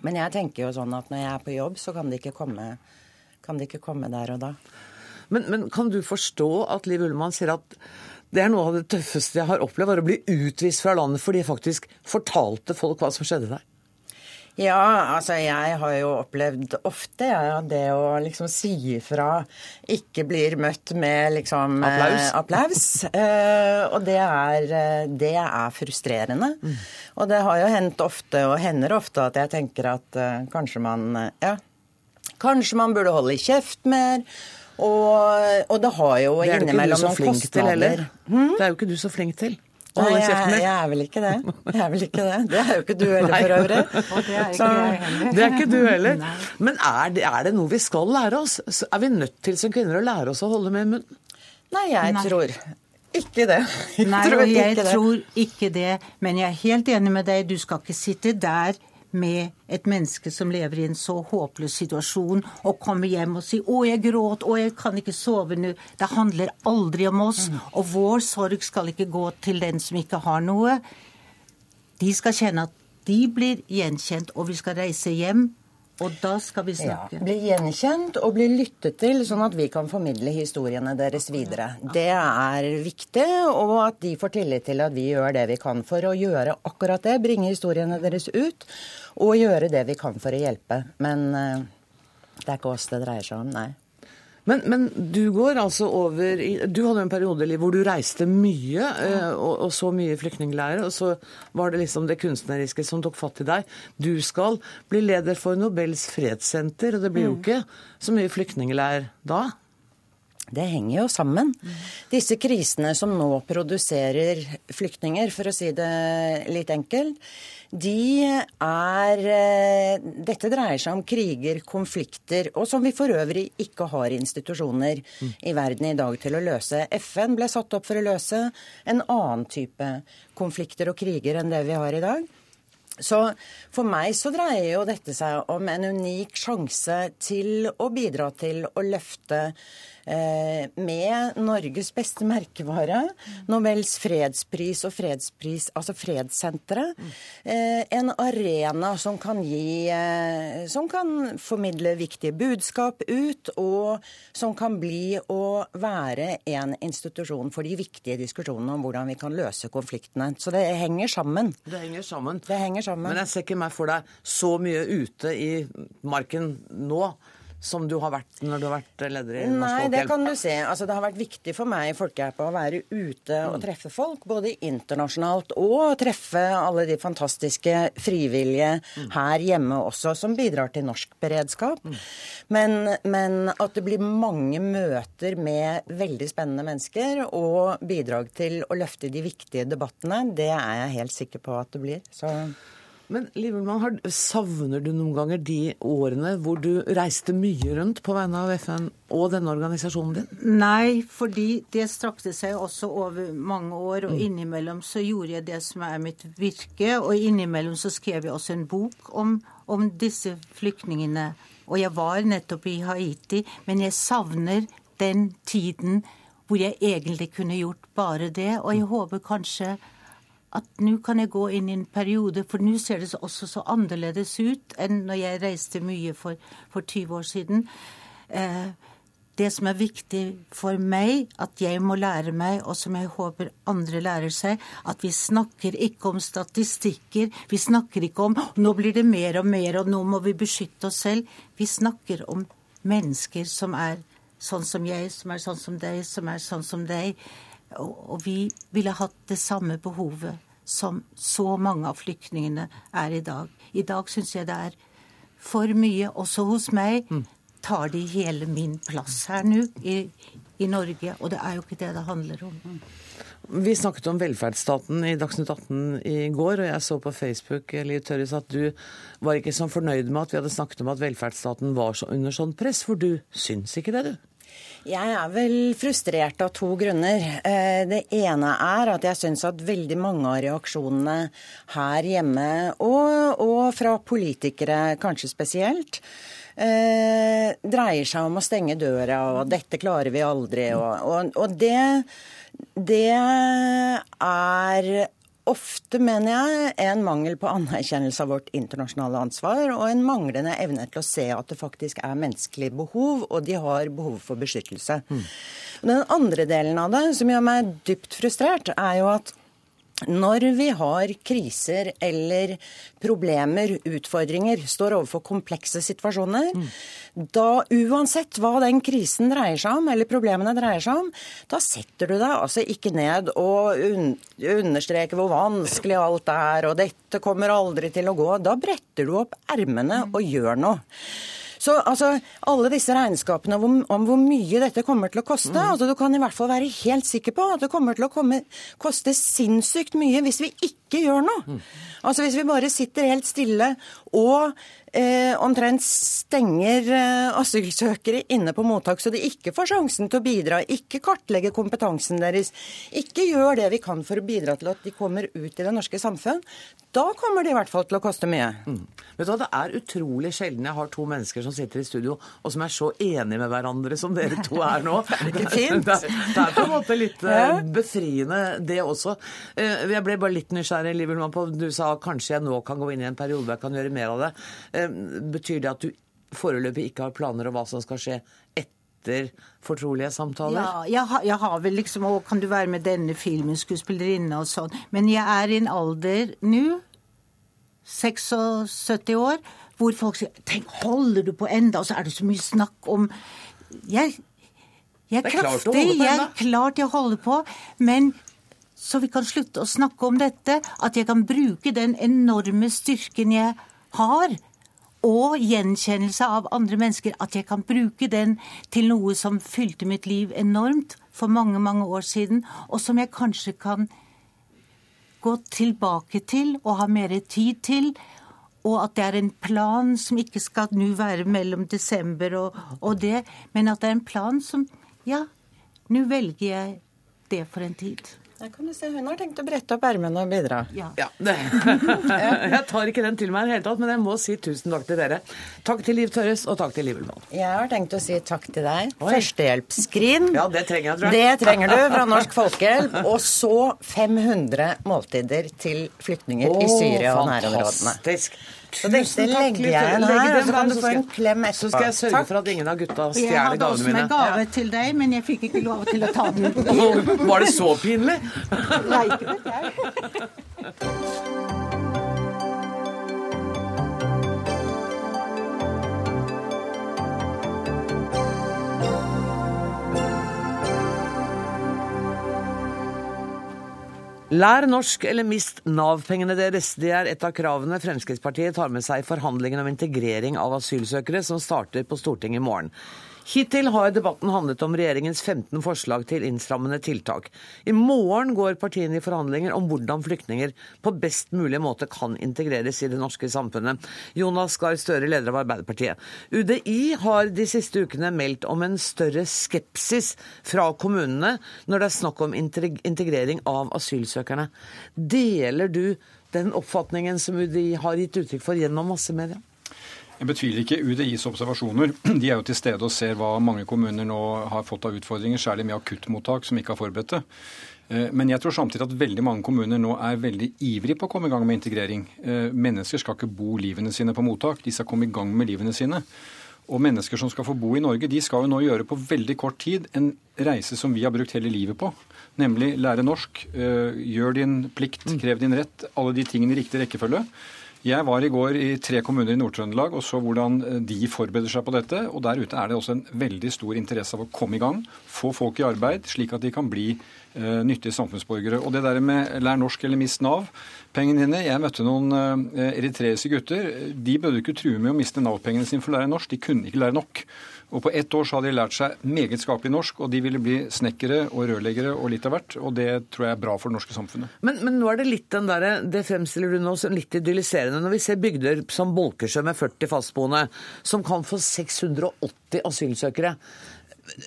men, jeg tenker jo sånn at når jeg er på jobb, så kan det ikke komme, det ikke komme der og da. Men, men kan du forstå at Liv Ullmann sier at det er noe av det tøffeste jeg har opplevd, var å bli utvist fra landet fordi jeg faktisk fortalte folk hva som skjedde der. Ja, altså jeg har jo opplevd ofte ja, det å liksom si ifra ikke blir møtt med liksom applaus. Eh, applaus. Eh, og det er, eh, det er frustrerende. Mm. Og det har jo hendt ofte, og hender ofte, at jeg tenker at eh, kanskje man Ja, kanskje man burde holde kjeft mer. Og, og det har jo innimellom noen kostnader. Hmm? Det er jo ikke du så flink til. Nei, jeg, jeg, er vel ikke det. Jeg er vel ikke det. Det er jo ikke du heller, for øvrig. det er ikke jeg heller. Det er ikke du heller. Men er det, er det, noe vi skal lære oss? Er vi nødt til som kvinner å lære oss å holde med munnen? Nei, jeg Nei. tror ikke det. Jeg Nei, tror ikke jeg det. tror ikke det. Men jeg er helt enig med deg. Du skal ikke sitte der med et menneske som lever i en så håpløs situasjon, og kommer hjem og sier 'Å, jeg gråt. Å, jeg kan ikke sove nå'. Det handler aldri om oss. Mm. Og vår sorg skal ikke gå til den som ikke har noe. De skal kjenne at de blir gjenkjent, og vi skal reise hjem og da skal vi snakke. Ja, bli gjenkjent og bli lyttet til, sånn at vi kan formidle historiene deres videre. Det er viktig, og at de får tillit til at vi gjør det vi kan for å gjøre akkurat det. Bringe historiene deres ut, og gjøre det vi kan for å hjelpe. Men uh, det er ikke oss det dreier seg om, nei. Men, men, du går altså over i Du hadde en periode hvor du reiste mye, eh, og, og, så mye flyktningleirer, og så var det liksom det kunstneriske som tok fatt i deg. Du skal bli leder for Nobels fredssenter, og det blir jo mm. ikke så mye flyktningleir da? Det henger jo sammen. Disse krisene som nå produserer flyktninger, for å si det litt enkelt, de er eh, Dette dreier seg om kriger, konflikter, og som vi for øvrig ikke har institusjoner i verden i dag til å løse. FN ble satt opp for å løse en annen type konflikter og kriger enn det vi har i dag. Så for meg så dreier jo dette seg om en unik sjanse til å bidra til å løfte med Norges beste merkevare, Nobels fredspris og fredspris, altså fredssenteret. Eh, en arena som kan gi eh, Som kan formidle viktige budskap ut, og som kan bli å være en institusjon for de viktige diskusjonene om hvordan vi kan løse konfliktene. Så det henger sammen. Det henger sammen. Det henger sammen. Men jeg ser ikke meg for deg så mye ute i marken nå som du har vært når du har vært leder i Norsk Nei, det kan du se. Altså, det har vært viktig for meg i Folkehjelpa å være ute og treffe folk, både internasjonalt og treffe alle de fantastiske frivillige her hjemme også, som bidrar til norsk beredskap. Men, men at det blir mange møter med veldig spennende mennesker og bidrag til å løfte de viktige debattene, det er jeg helt sikker på at det blir. Så Men Liv Ullmann, savner du noen ganger de årene hvor du reiste mye rundt på vegne av FN og denne organisasjonen din? Nei, fordi det strakte seg også over mange år, og innimellom så gjorde jeg det som er mitt virke, og innimellom så skrev jeg også en bok om, om disse flyktningene. Og jeg var nettopp i Haiti, men jeg savner den tiden hvor jeg egentlig kunne gjort bare det, og jeg håper kanskje at nå kan jeg gå inn i en periode, for nå ser det også så annerledes ut enn når jeg reiste mye for, for 20 år siden. Eh, det som er viktig for meg, at jeg må lære meg, og som jeg håper andre lærer seg, at vi snakker ikke om statistikker. Vi snakker ikke om nå blir det mer og mer, og nå må vi beskytte oss selv. Vi snakker om mennesker som er sånn som jeg, som er sånn som deg, som er sånn som deg. Og, vi ville hatt det samme behovet som så mange av flyktningene er i dag. I dag syns jeg det er for mye, også hos meg. Tar de hele min plass her nå i, i Norge? Og det er jo ikke det det handler om. Vi snakket om velferdsstaten i Dagsnytt 18 i går, og jeg så på Facebook Liv Tørres, at du var ikke så fornøyd med at vi hadde snakket om at velferdsstaten var så under sånn press, for du syns ikke det, du? Jeg er vel frustrert av to grunner. Eh, det ene er at jeg syns at veldig mange av reaksjonene her hjemme, og, og fra politikere kanskje spesielt, eh, dreier seg om å stenge døra, og 'dette klarer vi aldri', og, og, og det, det er ofte, mener jeg, en mangel på anerkjennelse av vårt internasjonale ansvar, og en manglende evne til å se at det faktisk er menneskelige behov, og de har behov for beskyttelse. Den andre delen av det, som gjør meg dypt frustrert, er jo at når vi har kriser eller problemer, utfordringer, står overfor komplekse situasjoner, da uansett hva den krisen dreier seg om, eller problemene dreier seg om, da setter du deg altså ikke ned og un understreker hvor vanskelig alt er, og dette kommer aldri til å gå. Da bretter du opp ermene og gjør noe. Så altså, alle disse regnskapene om, om, hvor mye dette kommer til å koste, mm. altså, du kan i hvert fall være helt sikker på at det kommer til å komme, koste sinnssykt mye hvis vi ikke gjør noe. Mm. Altså Hvis vi bare sitter helt stille og eh, omtrent stenger eh, asylsøkere inne på mottak, så de ikke får sjansen til å bidra, ikke kartlegge kompetansen deres, ikke gjør det vi kan for å bidra til at de kommer ut i det norske samfunn, da kommer det i hvert fall til å koste mye. Mm. Vet du hva, Det er utrolig sjelden jeg har to mennesker som sitter i studio og som er så enige med hverandre som dere to er nå. det, er det, det er på en måte litt uh, befriende, det også. Uh, jeg ble bare litt nysgjerrig, Liv Ullmann, på du sa kanskje jeg nå kan gå inn i en periode hvor jeg kan gjøre mer av det. Betyr det at du foreløpig ikke har planer om hva som skal skje etter fortrolige samtaler? Ja, jeg har, jeg har vel liksom Å, kan du være med denne filmen, skuespillerinne og sånn. Men jeg er i en alder nå, 76 år, hvor folk sier Tenk, holder du på enda? Og så er det så mye snakk om Jeg, jeg er, er kraftig, jeg er klar til å holde på, men så vi kan slutte å snakke om dette. At jeg kan bruke den enorme styrken jeg har, og gjenkjennelse av andre mennesker. At jeg kan bruke den til noe som fylte mitt liv enormt for mange, mange år siden, og som jeg kanskje kan gå tilbake til og ha mer tid til. Og at det er en plan som ikke skal nå være mellom desember og, og det, men at det er en plan som Ja, nå velger jeg det for en tid. Der kan du se, Hun har tenkt å brette opp ermene og bidra. Ja. ja jeg tar ikke den til meg i det hele tatt, men jeg må si tusen takk til dere. Takk til Liv Tørres, og takk til Liv Ullmann. Jeg har tenkt å si takk til deg. Førstehjelpsskrin. Ja, det trenger jeg, tror jeg. Det trenger du fra Norsk Folkehjelp. Og så 500 måltider til flyktninger oh, i Syria og nærområdene. Fantastisk. Så dette legger jeg igjen her, og så kan du få en klem etterpå. Så skal jeg sørge for at ingen av gutta stjeler gavene mine. Jeg hadde også en gave til deg, men jeg fikk ikke lov til å ta den. Var det så pinlig? Nei, ikke vet jeg. Lær norsk eller mist Nav-pengene deres. Det er et av kravene Fremskrittspartiet tar med seg i forhandlingene om integrering av asylsøkere som starter på Stortinget i morgen. Hittil har debatten handlet om regjeringens 15 forslag til innstrammende tiltak. I morgen går partiene i forhandlinger om hvordan flyktninger på best mulig måte kan integreres i det norske samfunnet. Jonas Gahr Støre, leder av Arbeiderpartiet. UDI har de siste ukene meldt om en større skepsis fra kommunene når det er snakk om integrering av asylsøkerne. Deler du den oppfatningen som UDI har gitt uttrykk for gjennom massemedia? Jeg betviler ikke UDIs observasjoner. De er jo til stede og ser hva mange kommuner nå har fått av utfordringer, særlig med akuttmottak som ikke har forberedt det. Eh, men jeg tror samtidig at veldig mange kommuner nå er veldig ivrige på å komme i gang med integrering. Eh, mennesker skal ikke bo livene sine på mottak, de skal komme i gang med livene sine. Og mennesker som skal få bo i Norge, de skal jo nå gjøre på veldig kort tid en reise som vi har brukt hele livet på. Nemlig lære norsk, eh, gjør din plikt, krev din rett, alle de tingene i riktig rekkefølge. Jeg var i går i tre kommuner i Nord-Trøndelag og så hvordan eh, de forbereder seg på dette. og Der ute er det også en veldig stor interesse av å komme i gang, få folk i arbeid, slik at de kan bli uh, nyttige samfunnsborgere. Og det der med lær norsk eller mist Nav pengene dine. Jeg møtte noen uh, eritreiske gutter. De bød ikke true med å miste Nav-pengene sine for å lære norsk. De kunne ikke lære nok. Og På ett år så hadde de lært seg meget skapelig norsk, og de ville bli snekkere og rørleggere og litt av hvert. Og det tror jeg er bra for det norske samfunnet. Men, men nå er det litt den der, det fremstiller du nå som litt idylliserende. Når vi ser bygder som Bolkesjø med 40 fastboende, som kan få 680 asylsøkere.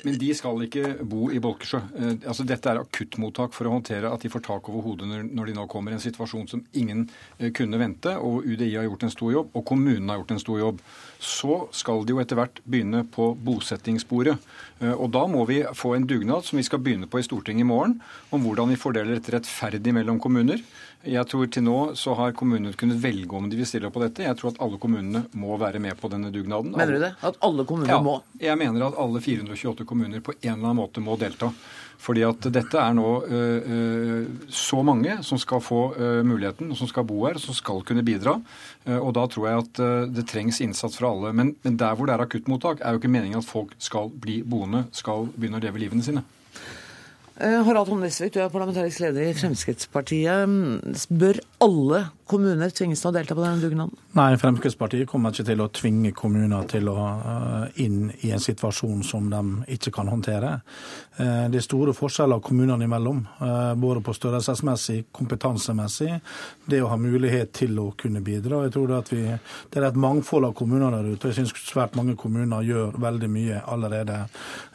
Men de skal ikke bo i Bolkesjø. Eh, altså, dette er akuttmottak for å håndtere at de får tak over hodet når de nå kommer i en situasjon som ingen eh, kunne vente. Og UDI har gjort en stor jobb, og kommunen har gjort en stor jobb. Så skal de jo etter hvert begynne på bosettingssporet. Eh, og da må vi få en dugnad som vi skal begynne på i Stortinget i morgen, om hvordan vi fordeler dette rettferdig mellom kommuner. Jeg tror til nå så har kommunene kunnet velge om de vil stille opp på dette. Jeg tror at alle kommunene må være med på denne dugnaden. Mener du det? At alle kommuner ja, må? Jeg mener at alle 428 kommuner på en eller annen måte må delta. Fordi at dette er nå øh, så mange som skal få øh, muligheten, som skal bo her, som skal kunne bidra. Og da tror jeg at det trengs innsats fra alle. Men, men der hvor det er akuttmottak, er jo ikke meningen at folk skal bli boende, skal begynne å leve livene sine. Eh, Harald Tom Nesvik, du er parlamentarisk leder i Fremskrittspartiet. Bør alle kommuner tvinges til å delta på denne dugnaden? Nei, Fremskrittspartiet kommer ikke til å tvinge kommuner til å uh, inn i en situasjon som de ikke kan håndtere. Uh, det er store forskjeller kommunene imellom, uh, både på størrelsesmessig, kompetansemessig. Det å ha mulighet til å kunne bidra. Jeg tror at vi, Det er et mangfold av kommuner der ute. Jeg syns svært mange kommuner gjør veldig mye allerede.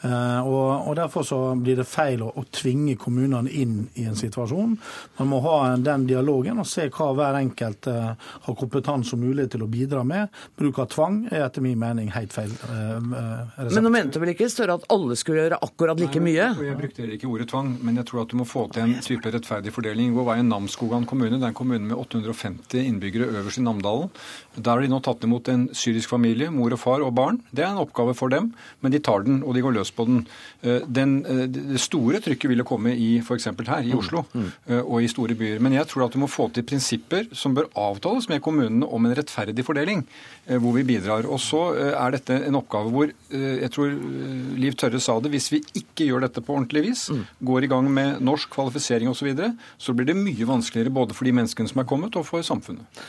Og, og Derfor så blir det feil å, å tvinge kommunene inn i en situasjon. Man må ha den dialogen og se hva hver enkelt uh, har kompetanse og mulighet til å bidra med. Bruk av tvang er etter min mening helt feil uh, resept. Men nå mente vel ikke Støre at alle skulle gjøre akkurat like mye? Nei, jeg brukte ikke ordet tvang, men jeg tror at du må få til en type rettferdig fordeling. Hvor var Namsskogan kommune? Det er en kommune med 850 innbyggere øverst i Namdalen. Der har de nå tatt imot en syrisk familie, mor og far og barn. Det er en oppgave for dem, men de tar den, og de går løs på den. den det store trykket vil komme i f.eks. her i mm, Oslo mm. og i store byer. Men jeg tror at du må få til prinsipper som bør avtales med kommunene om en rettferdig fordeling, eh, hvor vi bidrar. Og så eh, er dette en oppgave hvor eh, jeg tror Liv Tørre sa det, hvis vi ikke gjør dette på ordentlig vis, mm. går i gang med norsk kvalifisering osv., så, videre, så blir det mye vanskeligere både for de menneskene som er kommet, og for samfunnet.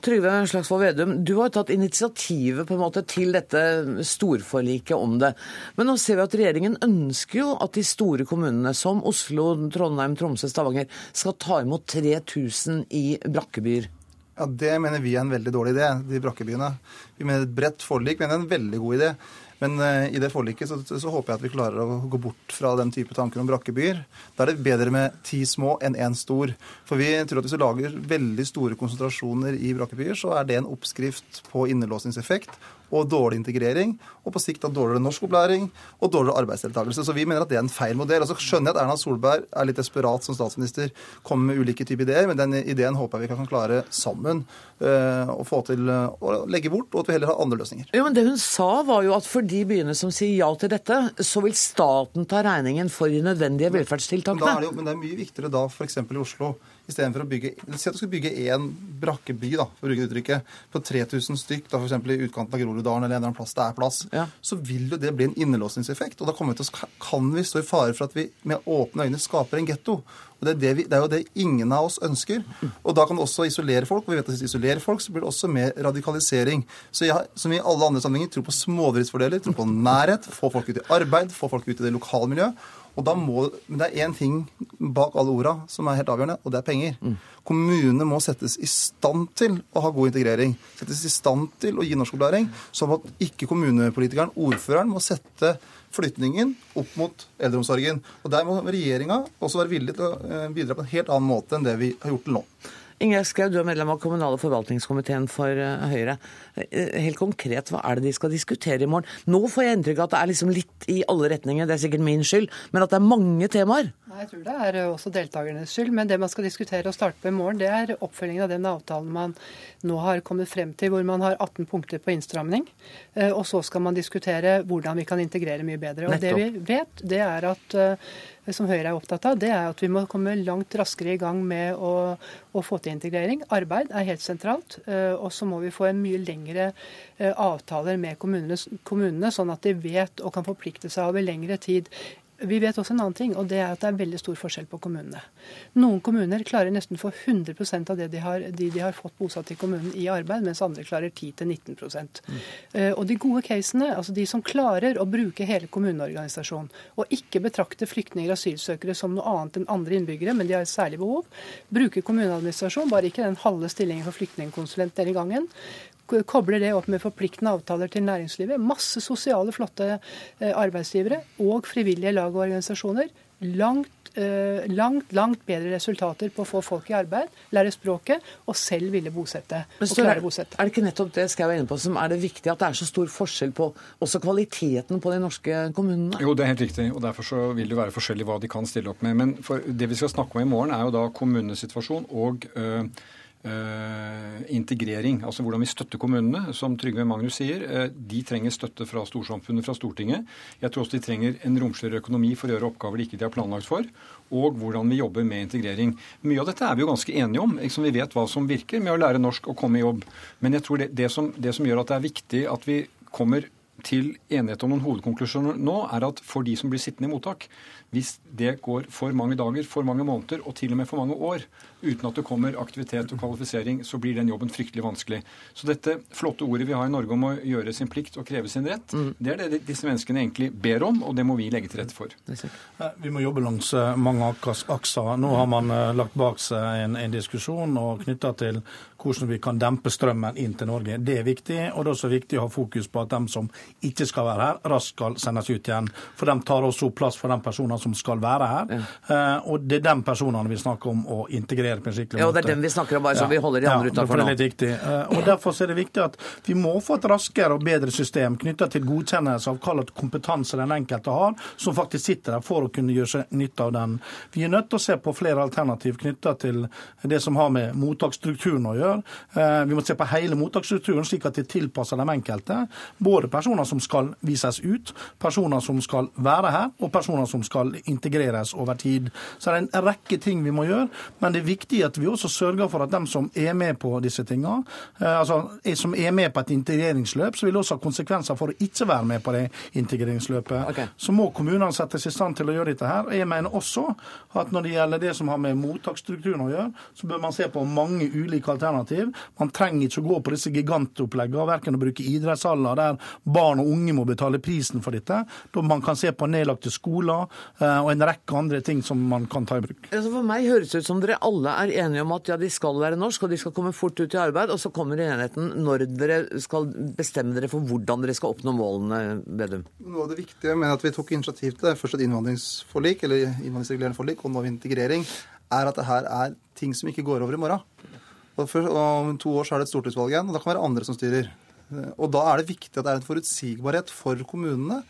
Trygve Slagsvold Vedum, du har tatt initiativet på en måte til dette storforliket om det. Men nå ser vi at regjeringen ønsker jo at de store kommunene som Oslo, Trondheim, Tromsø, Stavanger skal ta imot 3000 i brakkebyer. Ja, Det mener vi er en veldig dårlig idé, de brakkebyene. Vi mener et bredt forlik mener er en veldig god idé. Men uh, i det forliket så, så, håper jeg at vi klarer å gå bort fra den type tanker om brakkebyer. Da er det bedre med ti små enn én stor. For vi tror at hvis du lager veldig store konsentrasjoner i brakkebyer, så er det en oppskrift på innelåsningseffekt og dårlig integrering, og på sikt da dårligere norskopplæring og dårligere arbeidsdeltakelse. Så vi mener at det er en feil modell. Og så skjønner jeg at Erna Solberg er litt desperat som statsminister, kommer med ulike typer ideer, men den ideen håper jeg vi kan klare sammen uh, å få til uh, å legge bort, og at vi heller har andre løsninger. Jo, men Det hun sa var jo at for de byene som sier ja til dette, så vil staten ta regningen for de nødvendige velferdstiltakene. Men, det jo, men det er mye viktigere da f.eks. i Oslo istedenfor å bygge Si at du skal bygge én brakkeby, da, for å bruke uttrykket, på 3000 stykk, da f.eks. i utkanten av Groruddalen eller en eller annen plass det er plass, ja. så vil jo det bli en innelåsningseffekt. Og da vi til, kan vi stå i fare for at vi med åpne øyne skaper en getto. Og det er, det, vi, det er, jo det ingen av oss ønsker. Og da kan det også isolere folk. Og vi vet at hvis vi isolerer folk, så blir det også mer radikalisering. Så jeg, som i alle andre sammenhenger, tror på smådriftsfordeler, tror på nærhet, få folk ut i arbeid, få folk ut i det lokalmiljøet. Og da må, men det er én ting bak alle orda som er helt avgjørende, og det er penger. Mm. Kommunene må settes i stand til å ha god integrering. Settes i stand til å gi norskopplæring, sånn at ikke kommunepolitikeren, ordføreren, må sette flytningen opp mot eldreomsorgen. Og Der må regjeringa også være villig til å eh, bidra på en helt annen måte enn det vi har gjort til nå. Ingjerd Schou, du er medlem av kommunal- og forvaltningskomiteen for eh, Høyre. Eh, helt konkret, hva er det de skal diskutere i morgen? Nå får jeg inntrykk av at det er liksom litt i alle retninger, det er sikkert min skyld, men at det er mange temaer? Jeg tror det er også deltakernes skyld. Men det man skal diskutere og starte på i morgen, det er oppfølgingen av den avtalen man nå har kommet frem til, hvor man har 18 punkter på innstramning. Eh, og så skal man diskutere hvordan vi kan integrere mye bedre. Og Nettopp. det vi vet, det er at eh, som Høyre er opptatt av, det er at vi må komme langt raskere i gang med å, å få til integrering. Arbeid er helt sentralt. Eh, og så må vi få en mye lengre avtaler med kommunene, kommunene, sånn at de vet og kan forplikte seg over lengre tid. Vi vet også en annen ting, og det er at det er veldig stor forskjell på kommunene. Noen kommuner klarer nesten å få 100% av det de har, de de har fått bosatt i kommunen i arbeid, mens andre klarer 10-19 mm. uh, Og de gode casene, altså de som klarer å bruke hele kommuneorganisasjonen, og ikke betrakte flyktninger og asylsøkere som noe annet enn andre innbyggere, men de har et særlig behov, bruker kommuneadministrasjon, bare ikke den halve stillingen for flyktningkonsulent denne gangen, kobler det opp med forpliktende avtaler til næringslivet. Masse sosiale, flotte eh, arbeidsgivere og frivillige lag og organisasjoner. Langt, eh, langt, langt bedre resultater på å få folk i arbeid, lære språket og selv ville bosette. og klare bosette. Er det ikke nettopp det Skau er inne på som er det viktige, at det er så stor forskjell på også kvaliteten på de norske kommunene? Jo, det er helt riktig. og Derfor så vil det være forskjellig hva de kan stille opp med. Men det vi skal snakke om i morgen, er jo da kommunenes situasjon og øh, integrering, altså hvordan vi støtter kommunene. Som Trygve Magnus sier, uh, de trenger støtte fra storsamfunnet, fra Stortinget. Jeg tror også de trenger en romsligere økonomi for å gjøre oppgaver de ikke har planlagt for. Og hvordan vi jobber med integrering. Mye av dette er vi jo ganske enige om. Liksom vi vet hva som virker med å lære norsk og komme i jobb. Men jeg tror det, det, som, det som gjør at det er viktig at vi kommer til enighet om noen hovedkonklusjoner nå, er at for de som blir sittende i mottak, hvis det går for mange dager, for mange måneder og til og med for mange år uten at det kommer aktivitet og kvalifisering, så blir den jobben fryktelig vanskelig. Så dette flotte ordet vi har i Norge om å gjøre sin plikt og kreve sin rett, mm. det er det disse menneskene egentlig ber om, og det må vi legge til rette for. Vi må jobbe langs eh, mange akser. Nå har man eh, lagt bak seg en, en diskusjon knytta til hvordan vi kan dempe strømmen inn til Norge. Det er viktig, og det er også viktig å ha fokus på at de som ikke skal være her, raskt skal sendes ut igjen. For de tar også plass for de personene som skal være her. Ja. Uh, og det er de personene vi snakker om å integrere på en skikkelig måte. Ja, og det er dem vi snakker om, bare så ja. vi holder de andre ja, utenfor nå. Det er litt viktig. Uh, og Derfor er det viktig at vi må få et raskere og bedre system knytta til godkjennelse av hva kompetanse den enkelte har, som faktisk sitter der for å kunne gjøre seg nytte av den. Vi er nødt til å se på flere alternativ knytta til det som har med mottaksstrukturen å gjøre. Uh, vi må se på hele mottaksstrukturen, slik at det tilpasser de enkelte. Både personer som skal vises ut, personer som skal være her, og personer som skal integreres over tid. Så det er en rekke ting vi må gjøre, men det er viktig at vi også sørger for at de som er med på disse tingene, eh, altså som er med på et integreringsløp, så vil det også ha konsekvenser for å ikke være med på det integreringsløpet. Okay. Så må kommunene settes i stand til å gjøre dette her. og Jeg mener også at når det gjelder det som har med mottaksstrukturen å gjøre, så bør man se på mange ulike alternativ. Man trenger ikke å gå på disse gigantoppleggene, verken å bruke idrettshaller der barn og unge må betale prisen for dette. Da man kan se på nedlagte skoler, Eh, og en rekke andre ting som man kan ta i bruk. Altså for meg høres det ut som dere alle er enige om at ja, de skal være norsk, og de skal komme fort ut i arbeid, og så kommer enheten når dere skal bestemme dere for hvordan dere skal oppnå målene, Vedum. Noe av det viktige med at vi tok initiativ til det, først et innvandringsforlik, eller innvandringsregulerende forlik, og nå integrering, er at det her er ting som ikke går over i morgen. Og, for, og Om to år så er det et stortingsvalg igjen, og da kan det være andre som styrer. Og Da er det viktig at det er en forutsigbarhet for kommunene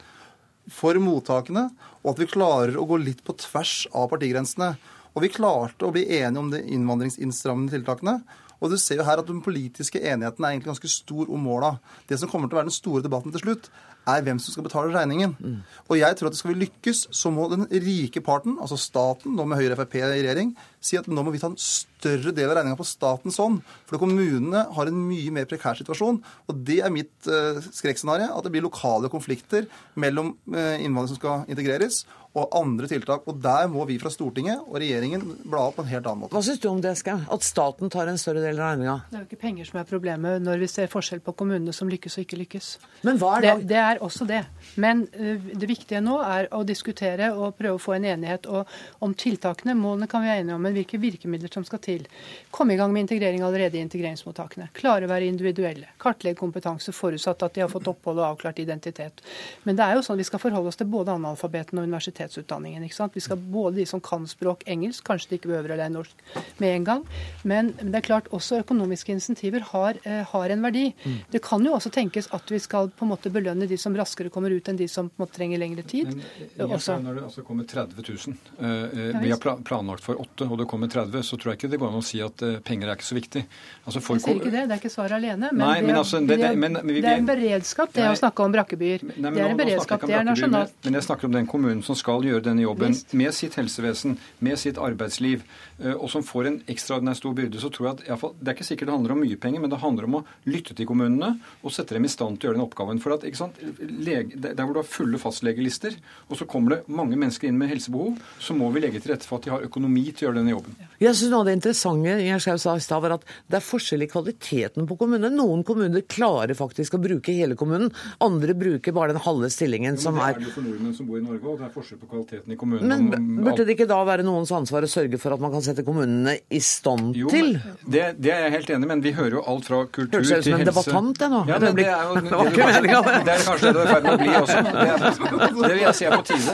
for mottakene, og at vi klarer å gå litt på tvers av partigrensene. Og vi klarte å bli enige om de innvandringsinnstrammende tiltakene. Og du ser jo her at den politiske enigheten er egentlig ganske stor om måla. Det som kommer til å være den store debatten til slutt, er hvem som skal betale regningen. Mm. Og jeg tror at skal vi lykkes, så må den rike parten, altså staten, nå med Høyre og Frp i regjering, si at nå må vi ta en større del av regninga på statens hånd. For kommunene har en mye mer prekær situasjon. Og det er mitt uh, skrekkscenario. At det blir lokale konflikter mellom uh, innvandrere som skal integreres, og andre tiltak. Og der må vi fra Stortinget og regjeringen bla opp på en helt annen måte. Hva syns du om det, Skau? At staten tar en større del av regninga? Det er jo ikke penger som er problemet når vi ser forskjell på kommunene som lykkes og ikke lykkes. Men hva er det? Det, det er også det. Men uh, det viktige nå er å diskutere og prøve å få en enighet om tiltakene. Målene kan vi være enige om, men hvilke virkemidler som skal til. Komme i gang med integrering allerede i integreringsmottakene. Klare å være individuelle. Kartlegge kompetanse forutsatt at de har fått opphold og avklart identitet. Men det er jo sånn at vi skal forholde oss til både analfabeten og universitetsutdanningen. ikke sant? Vi skal både de som kan språk engelsk, kanskje de ikke behøver å lære norsk med en gang. Men det er klart også økonomiske insentiver har, eh, har en verdi. Mm. Det kan jo også tenkes at vi skal på en måte belønne de som raskere kommer ut enn de som en måte trenger lengre tid. Men, eh, også. Når det altså kommer 30 000, eh, eh vi har planlagt for 8, og det kommer 30, så tror jeg ikke det går an å si at eh, penger er ikke så viktig. Altså for, jeg sier ikke det, det er ikke svaret alene. Men, Nei, men, altså, det, det, men vi, det, er en beredskap, det nei, å snakke om brakkebyer. Nei, det er en beredskap, det er nasjonalt. Men jeg snakker om den kommunen som skal gjøre denne jobben med sitt helsevesen, med sitt arbeidsliv, eh, og som får en ekstraordinær stor byrde, så tror jeg at i fall, Det er ikke sikkert det handler om mye penger, men det handler om å lytte til kommunene og sette dem i stand til å gjøre den oppgaven. For at, ikke sant, Lege, Der hvor du har fulle fastlegelister, og så kommer det mange mennesker inn med helsebehov, så må vi legge til rette for at de har økonomi til å gjøre denne jobben. Jeg synes Noe av det interessante jeg sa i stad, var at det er forskjell i kvaliteten på kommunene. Noen kommuner klarer faktisk å bruke hele kommunen, andre bruker bare den halve stillingen som er Det er det for nordmenn som bor i Norge, og det er forskjell på kvaliteten i kommunen. Men burde det ikke da være noens ansvar å sørge for at man kan sette kommunene i stand jo, til det, det, er jeg helt enig i, men vi hører jo alt fra kultur til helse. Hørtes ut som en debattant, jeg nå. Ja, men det er jo det, var ikke meninga, det. Det er kanskje det du er i ferd med å bli også. Det, er, det vil jeg si er på tide.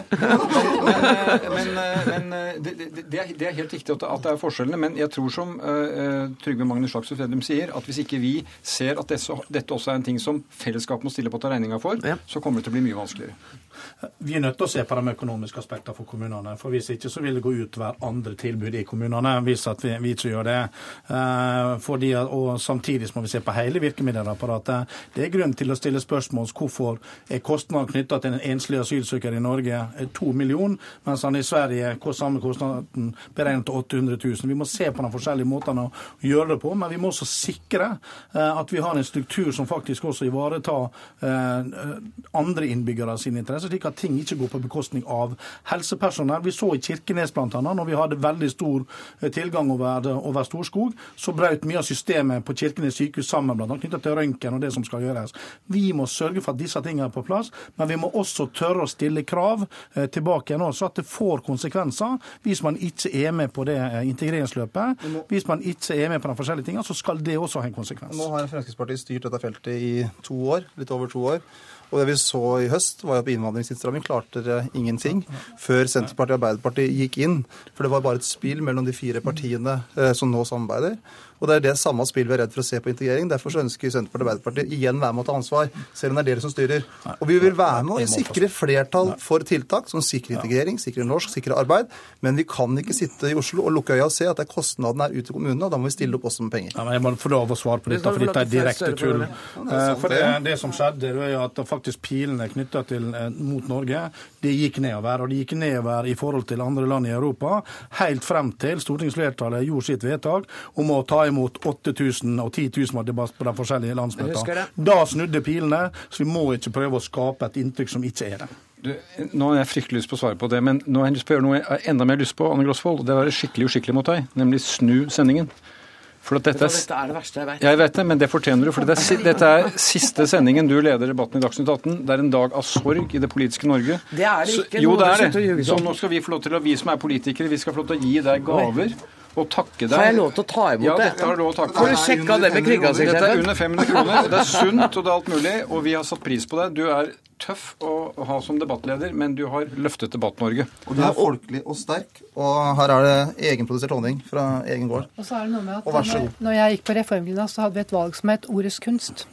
Men, men, men det, er, det, er, helt riktig at det er forskjellene. Men jeg tror som uh, Trygve Magnus Slagsvold Fredrum sier, at hvis ikke vi ser at dette, dette også er en ting som fellesskapet må stille på å ta regninga for, ja. så kommer det til å bli mye vanskeligere. Vi er nødt til å se på de økonomiske aspektene for kommunene. for Hvis ikke så vil det gå ut hver andre tilbud i kommunene, hvis at vi, vi ikke gjør det. Eh, fordi, og Samtidig må vi se på hele virkemiddelapparatet. Det er grunn til å stille spørsmål hvorfor er kostnaden knytta til en enslig asylsøker i Norge to millioner, mens han i Sverige samme kostnaden beregnet til 800 000. Vi må se på de forskjellige måtene å gjøre det på, men vi må også sikre eh, at vi har en struktur som faktisk også ivaretar eh, andre innbyggere sine interesser slik at ting ikke går på bekostning av helsepersonell. Vi så i Kirkenes bl.a. når vi hadde veldig stor eh, tilgang over, over Storskog, så brøt mye av systemet på Kirkenes sykehus sammen, bl.a. knyttet til røntgen og det som skal gjøres. Vi må sørge for at disse tingene er på plass, men vi må også tørre å stille krav eh, tilbake igjen også, at det får konsekvenser hvis man ikke er med på det eh, integreringsløpet. Hvis man ikke er med på de forskjellige tingene, så skal det også ha en konsekvens. Nå har Fremskrittspartiet styrt dette feltet i to år, litt over to år. Og det vi så i høst, var at på innvandringsinnstramming klarte dere ingenting før Senterpartiet og Arbeiderpartiet gikk inn. For det var bare et spill mellom de fire partiene eh, som nå samarbeider. Og det er det samme spillet vi er redd for å se på integrering. Derfor så ønsker Senterpartiet og Arbeiderpartiet igjen være med å ta ansvar, selv om det er dere som styrer. Og vi vil være med å sikre flertall for tiltak som sikrer integrering, sikrer norsk, sikrer arbeid. Men vi kan ikke sitte i Oslo og lukke øya og se at er kostnadene er ute i kommunene, og da må vi stille opp også med penger. Ja, men jeg må få lov å svare på dette, for dette er direkte tull. Eh, for det, det som skjedde, det er at faktisk pilene knytta eh, mot Norge, det gikk nedover. Og det gikk nedover i forhold til andre land i Europa, helt frem til stortingsflertallet gjorde sitt vedtak om å ta imot 8000 og 10 000 var debatt på de forskjellige landsmøtene. Da snudde pilene, så vi må ikke prøve å skape et inntrykk som ikke er det. Du, nå har jeg fryktelig lyst på å svare på det, men nå har jeg lyst på å gjøre noe jeg har enda mer lyst på, Anne Grosvold. Det er å være skikkelig uskikkelig mot deg, nemlig snu sendingen. For dette, er, dette er det verste jeg vet. Jeg vet det, men det fortjener du. For dette er, dette er siste sendingen du leder debatten i Dagsnytt 18. Det er en dag av sorg i det politiske Norge. Det er det ikke. Så, jo, det er det. Så nå skal vi få lov til å, vi som er politikere, vi skal få lov til å gi deg gaver. Og takke deg. Har jeg lov til å ta imot ja, det? Ja, har du lov til å takke. Får du sjekka det med kringkastingssjefen? Dette er under 500 kroner. Det er sunt og det er alt mulig, og vi har satt pris på det. Du er tøff å ha som debattleder, men du har løftet Debatt-Norge. Og du er folkelig og sterk, og her er det egenprodusert honning fra egen gård. Og så er det noe med at når, når jeg gikk på Reformgymnas, så hadde vi et valg som het Ordets kunst.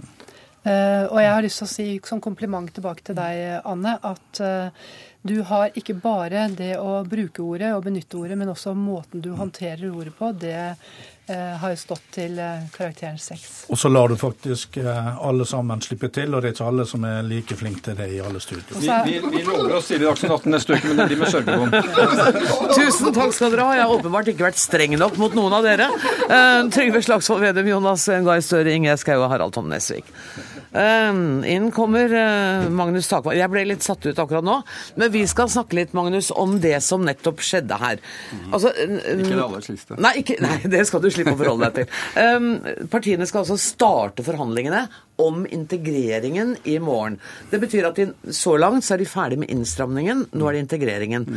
Uh, og jeg har lyst til å si som kompliment tilbake til deg, Anne, at uh, Du har ikke bare det å bruke ordet og benytte ordet, men også måten du håndterer ordet på. Det eh, har jo stått til eh, karakteren seks. Og så lar du faktisk eh, alle sammen slippe til, og det er ikke alle som er like flinke til det i alle studier. Vi, vi, vi lover å stille Dagsnytt 18 neste uke, men det blir med sørgebånd. Tusen takk skal dere ha. Jeg har åpenbart ikke vært streng nok mot noen av dere. Uh, Trygve Slagsvold Vedum, Jonas Gahr Støre, Ingjerd Skau og Harald Tom Nesvik. Uh, inn kommer uh, Magnus Takvar. Jeg ble litt satt ut akkurat nå, men vi skal snakke litt Magnus, om det som nettopp skjedde her. Altså, ikke det aller siste. Nei, ikke, nei, det skal du slippe å forholde deg til. Um, partiene skal altså starte forhandlingene om integreringen i morgen. Det betyr at de, så langt så er de ferdig med innstramningen, nå er det integreringen.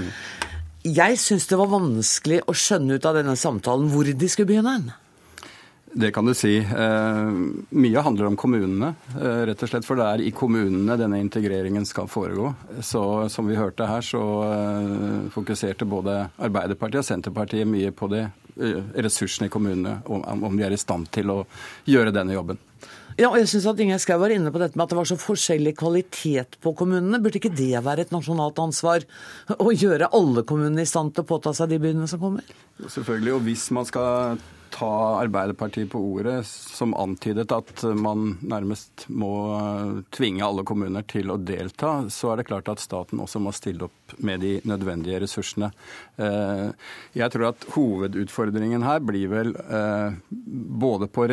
Jeg syns det var vanskelig å skjønne ut av denne samtalen hvor de skulle begynne. Det kan du si. Eh, mye handler om kommunene, eh, rett og slett. For det er i kommunene denne integreringen skal foregå. Så som vi hørte her, så eh, fokuserte både Arbeiderpartiet og Senterpartiet mye på eh, ressursene i kommunene, om, om de er i stand til å gjøre denne jobben. Ja, og jeg synes at Inge Schou var inne på dette med at det var så forskjellig kvalitet på kommunene. Burde ikke det være et nasjonalt ansvar? Å gjøre alle kommunene i stand til å påta seg de byene som kommer? Selvfølgelig, og hvis man skal ta Arbeiderpartiet på ordet, som antydet at man nærmest må tvinge alle kommuner til å delta, så er det klart at staten også må stille opp med de nødvendige ressursene. Eh, jeg tror at hovedutfordringen her blir vel eh, både på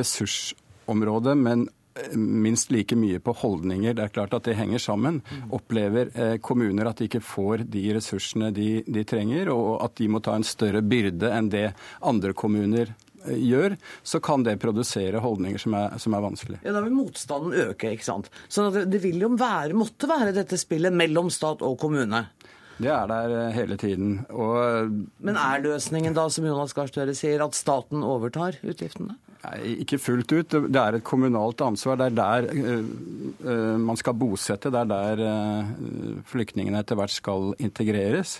ressursområdet, men minst like mye på holdninger. Det er klart at det henger sammen. Opplever eh, kommuner at de ikke får de ressursene de, de, trenger, og at de må ta en større byrde enn det andre kommuner eh, gjør, så kan det produsere holdninger som er, som er vanskelig. Ja, Da vil motstanden øke, ikke sant. Så det, det vil jo være, måtte være dette spillet mellom stat og kommune. Det er der eh, hele tiden. Og... Men er løsningen da, som Jonas Gahr Støre sier, at staten overtar utgiftene? Ikke fullt ut. Det er et kommunalt ansvar. Det er der uh, man skal bosette. Det er der uh, flyktningene etter hvert skal integreres.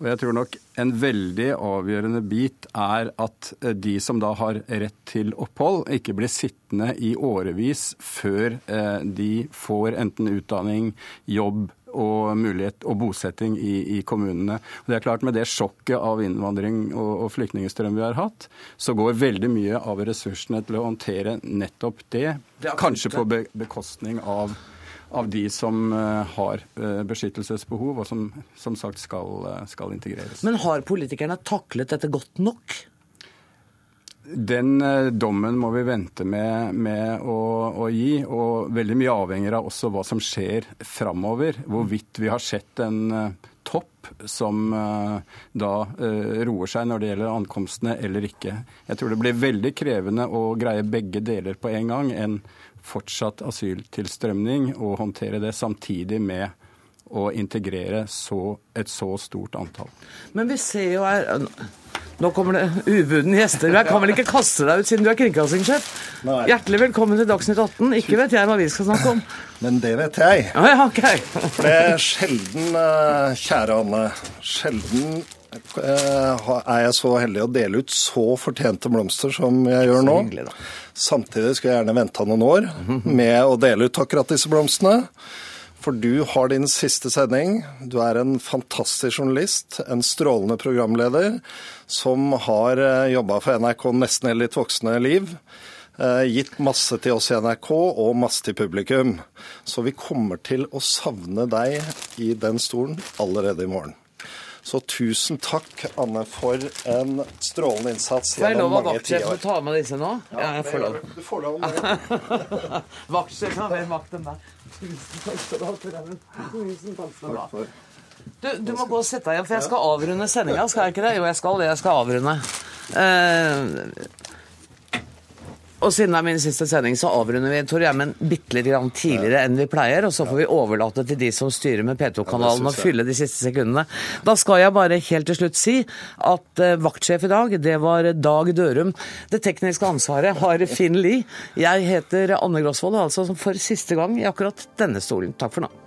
Og jeg tror nok en veldig avgjørende bit er at de som da har rett til opphold, ikke blir sittende i årevis før de får enten utdanning, jobb og mulighet og bosetting i, i, kommunene. Og det er klart Med det sjokket av innvandring og, og flyktningstrøm vi har hatt, så går veldig mye av ressursene til å håndtere nettopp det. det kanskje på be bekostning av, av de som uh, har uh, beskyttelsesbehov, og som som sagt skal, uh, skal integreres. Men har politikerne taklet dette godt nok? Den eh, dommen må vi vente med, med å, å, gi, og veldig mye avhenger av også hva som skjer framover. Hvorvidt vi har sett en uh, topp som uh, da roer seg når det gjelder ankomstene eller ikke. Jeg tror det blir veldig krevende å greie begge deler på en gang. En fortsatt asyltilstrømning og håndtere det samtidig med å integrere så, et så stort antall. Men vi ser jo her nå kommer det ubudne gjester. Jeg kan vel ikke kaste deg ut siden du er kringkastingssjef? Hjertelig velkommen til Dagsnytt 18. Ikke vet jeg hva vi skal snakke om. Men det vet jeg. Ah, ja, okay. For det er sjelden, eh, kjære Anne, sjelden eh, er jeg så heldig å dele ut så fortjente blomster som jeg gjør nå. Samtidig skulle jeg gjerne venta noen år med å dele ut akkurat disse blomstene. For du har din siste sending. Du er en fantastisk journalist, en strålende programleder, som har eh, jobba for NRK nesten hele ditt voksne liv. Eh, gitt masse til oss i NRK og masse til publikum. Så vi kommer til å savne deg i den stolen allerede i morgen. Så tusen takk, Anne, for en strålende innsats gjennom mange tiår. Får jeg lov av vaktsjefen å ta med disse nå? Ja, jeg får lov. Du får lov. vaktsjefen har mer makt enn deg. Tusen takk skal du ha, Tusen takk skal du ha. Du, du, må gå og sette deg igjen, for jeg skal avrunde sendinga. Skal jeg ikke det? Jo, jeg skal det. Jeg skal avrunde. Uh, og siden det er min siste sending, så avrunder vi Tor Gjermund bitte litt tidligere enn vi pleier. Og så får vi overlate til de som styrer med P2-kanalen å fylle de siste sekundene. Da skal jeg bare helt til slutt si at uh, vaktsjef i dag, det var Dag Dørum. Det tekniske ansvaret har Finn Lie. Jeg heter Anne Grosvold, altså for siste gang i akkurat denne stolen. Takk for nå.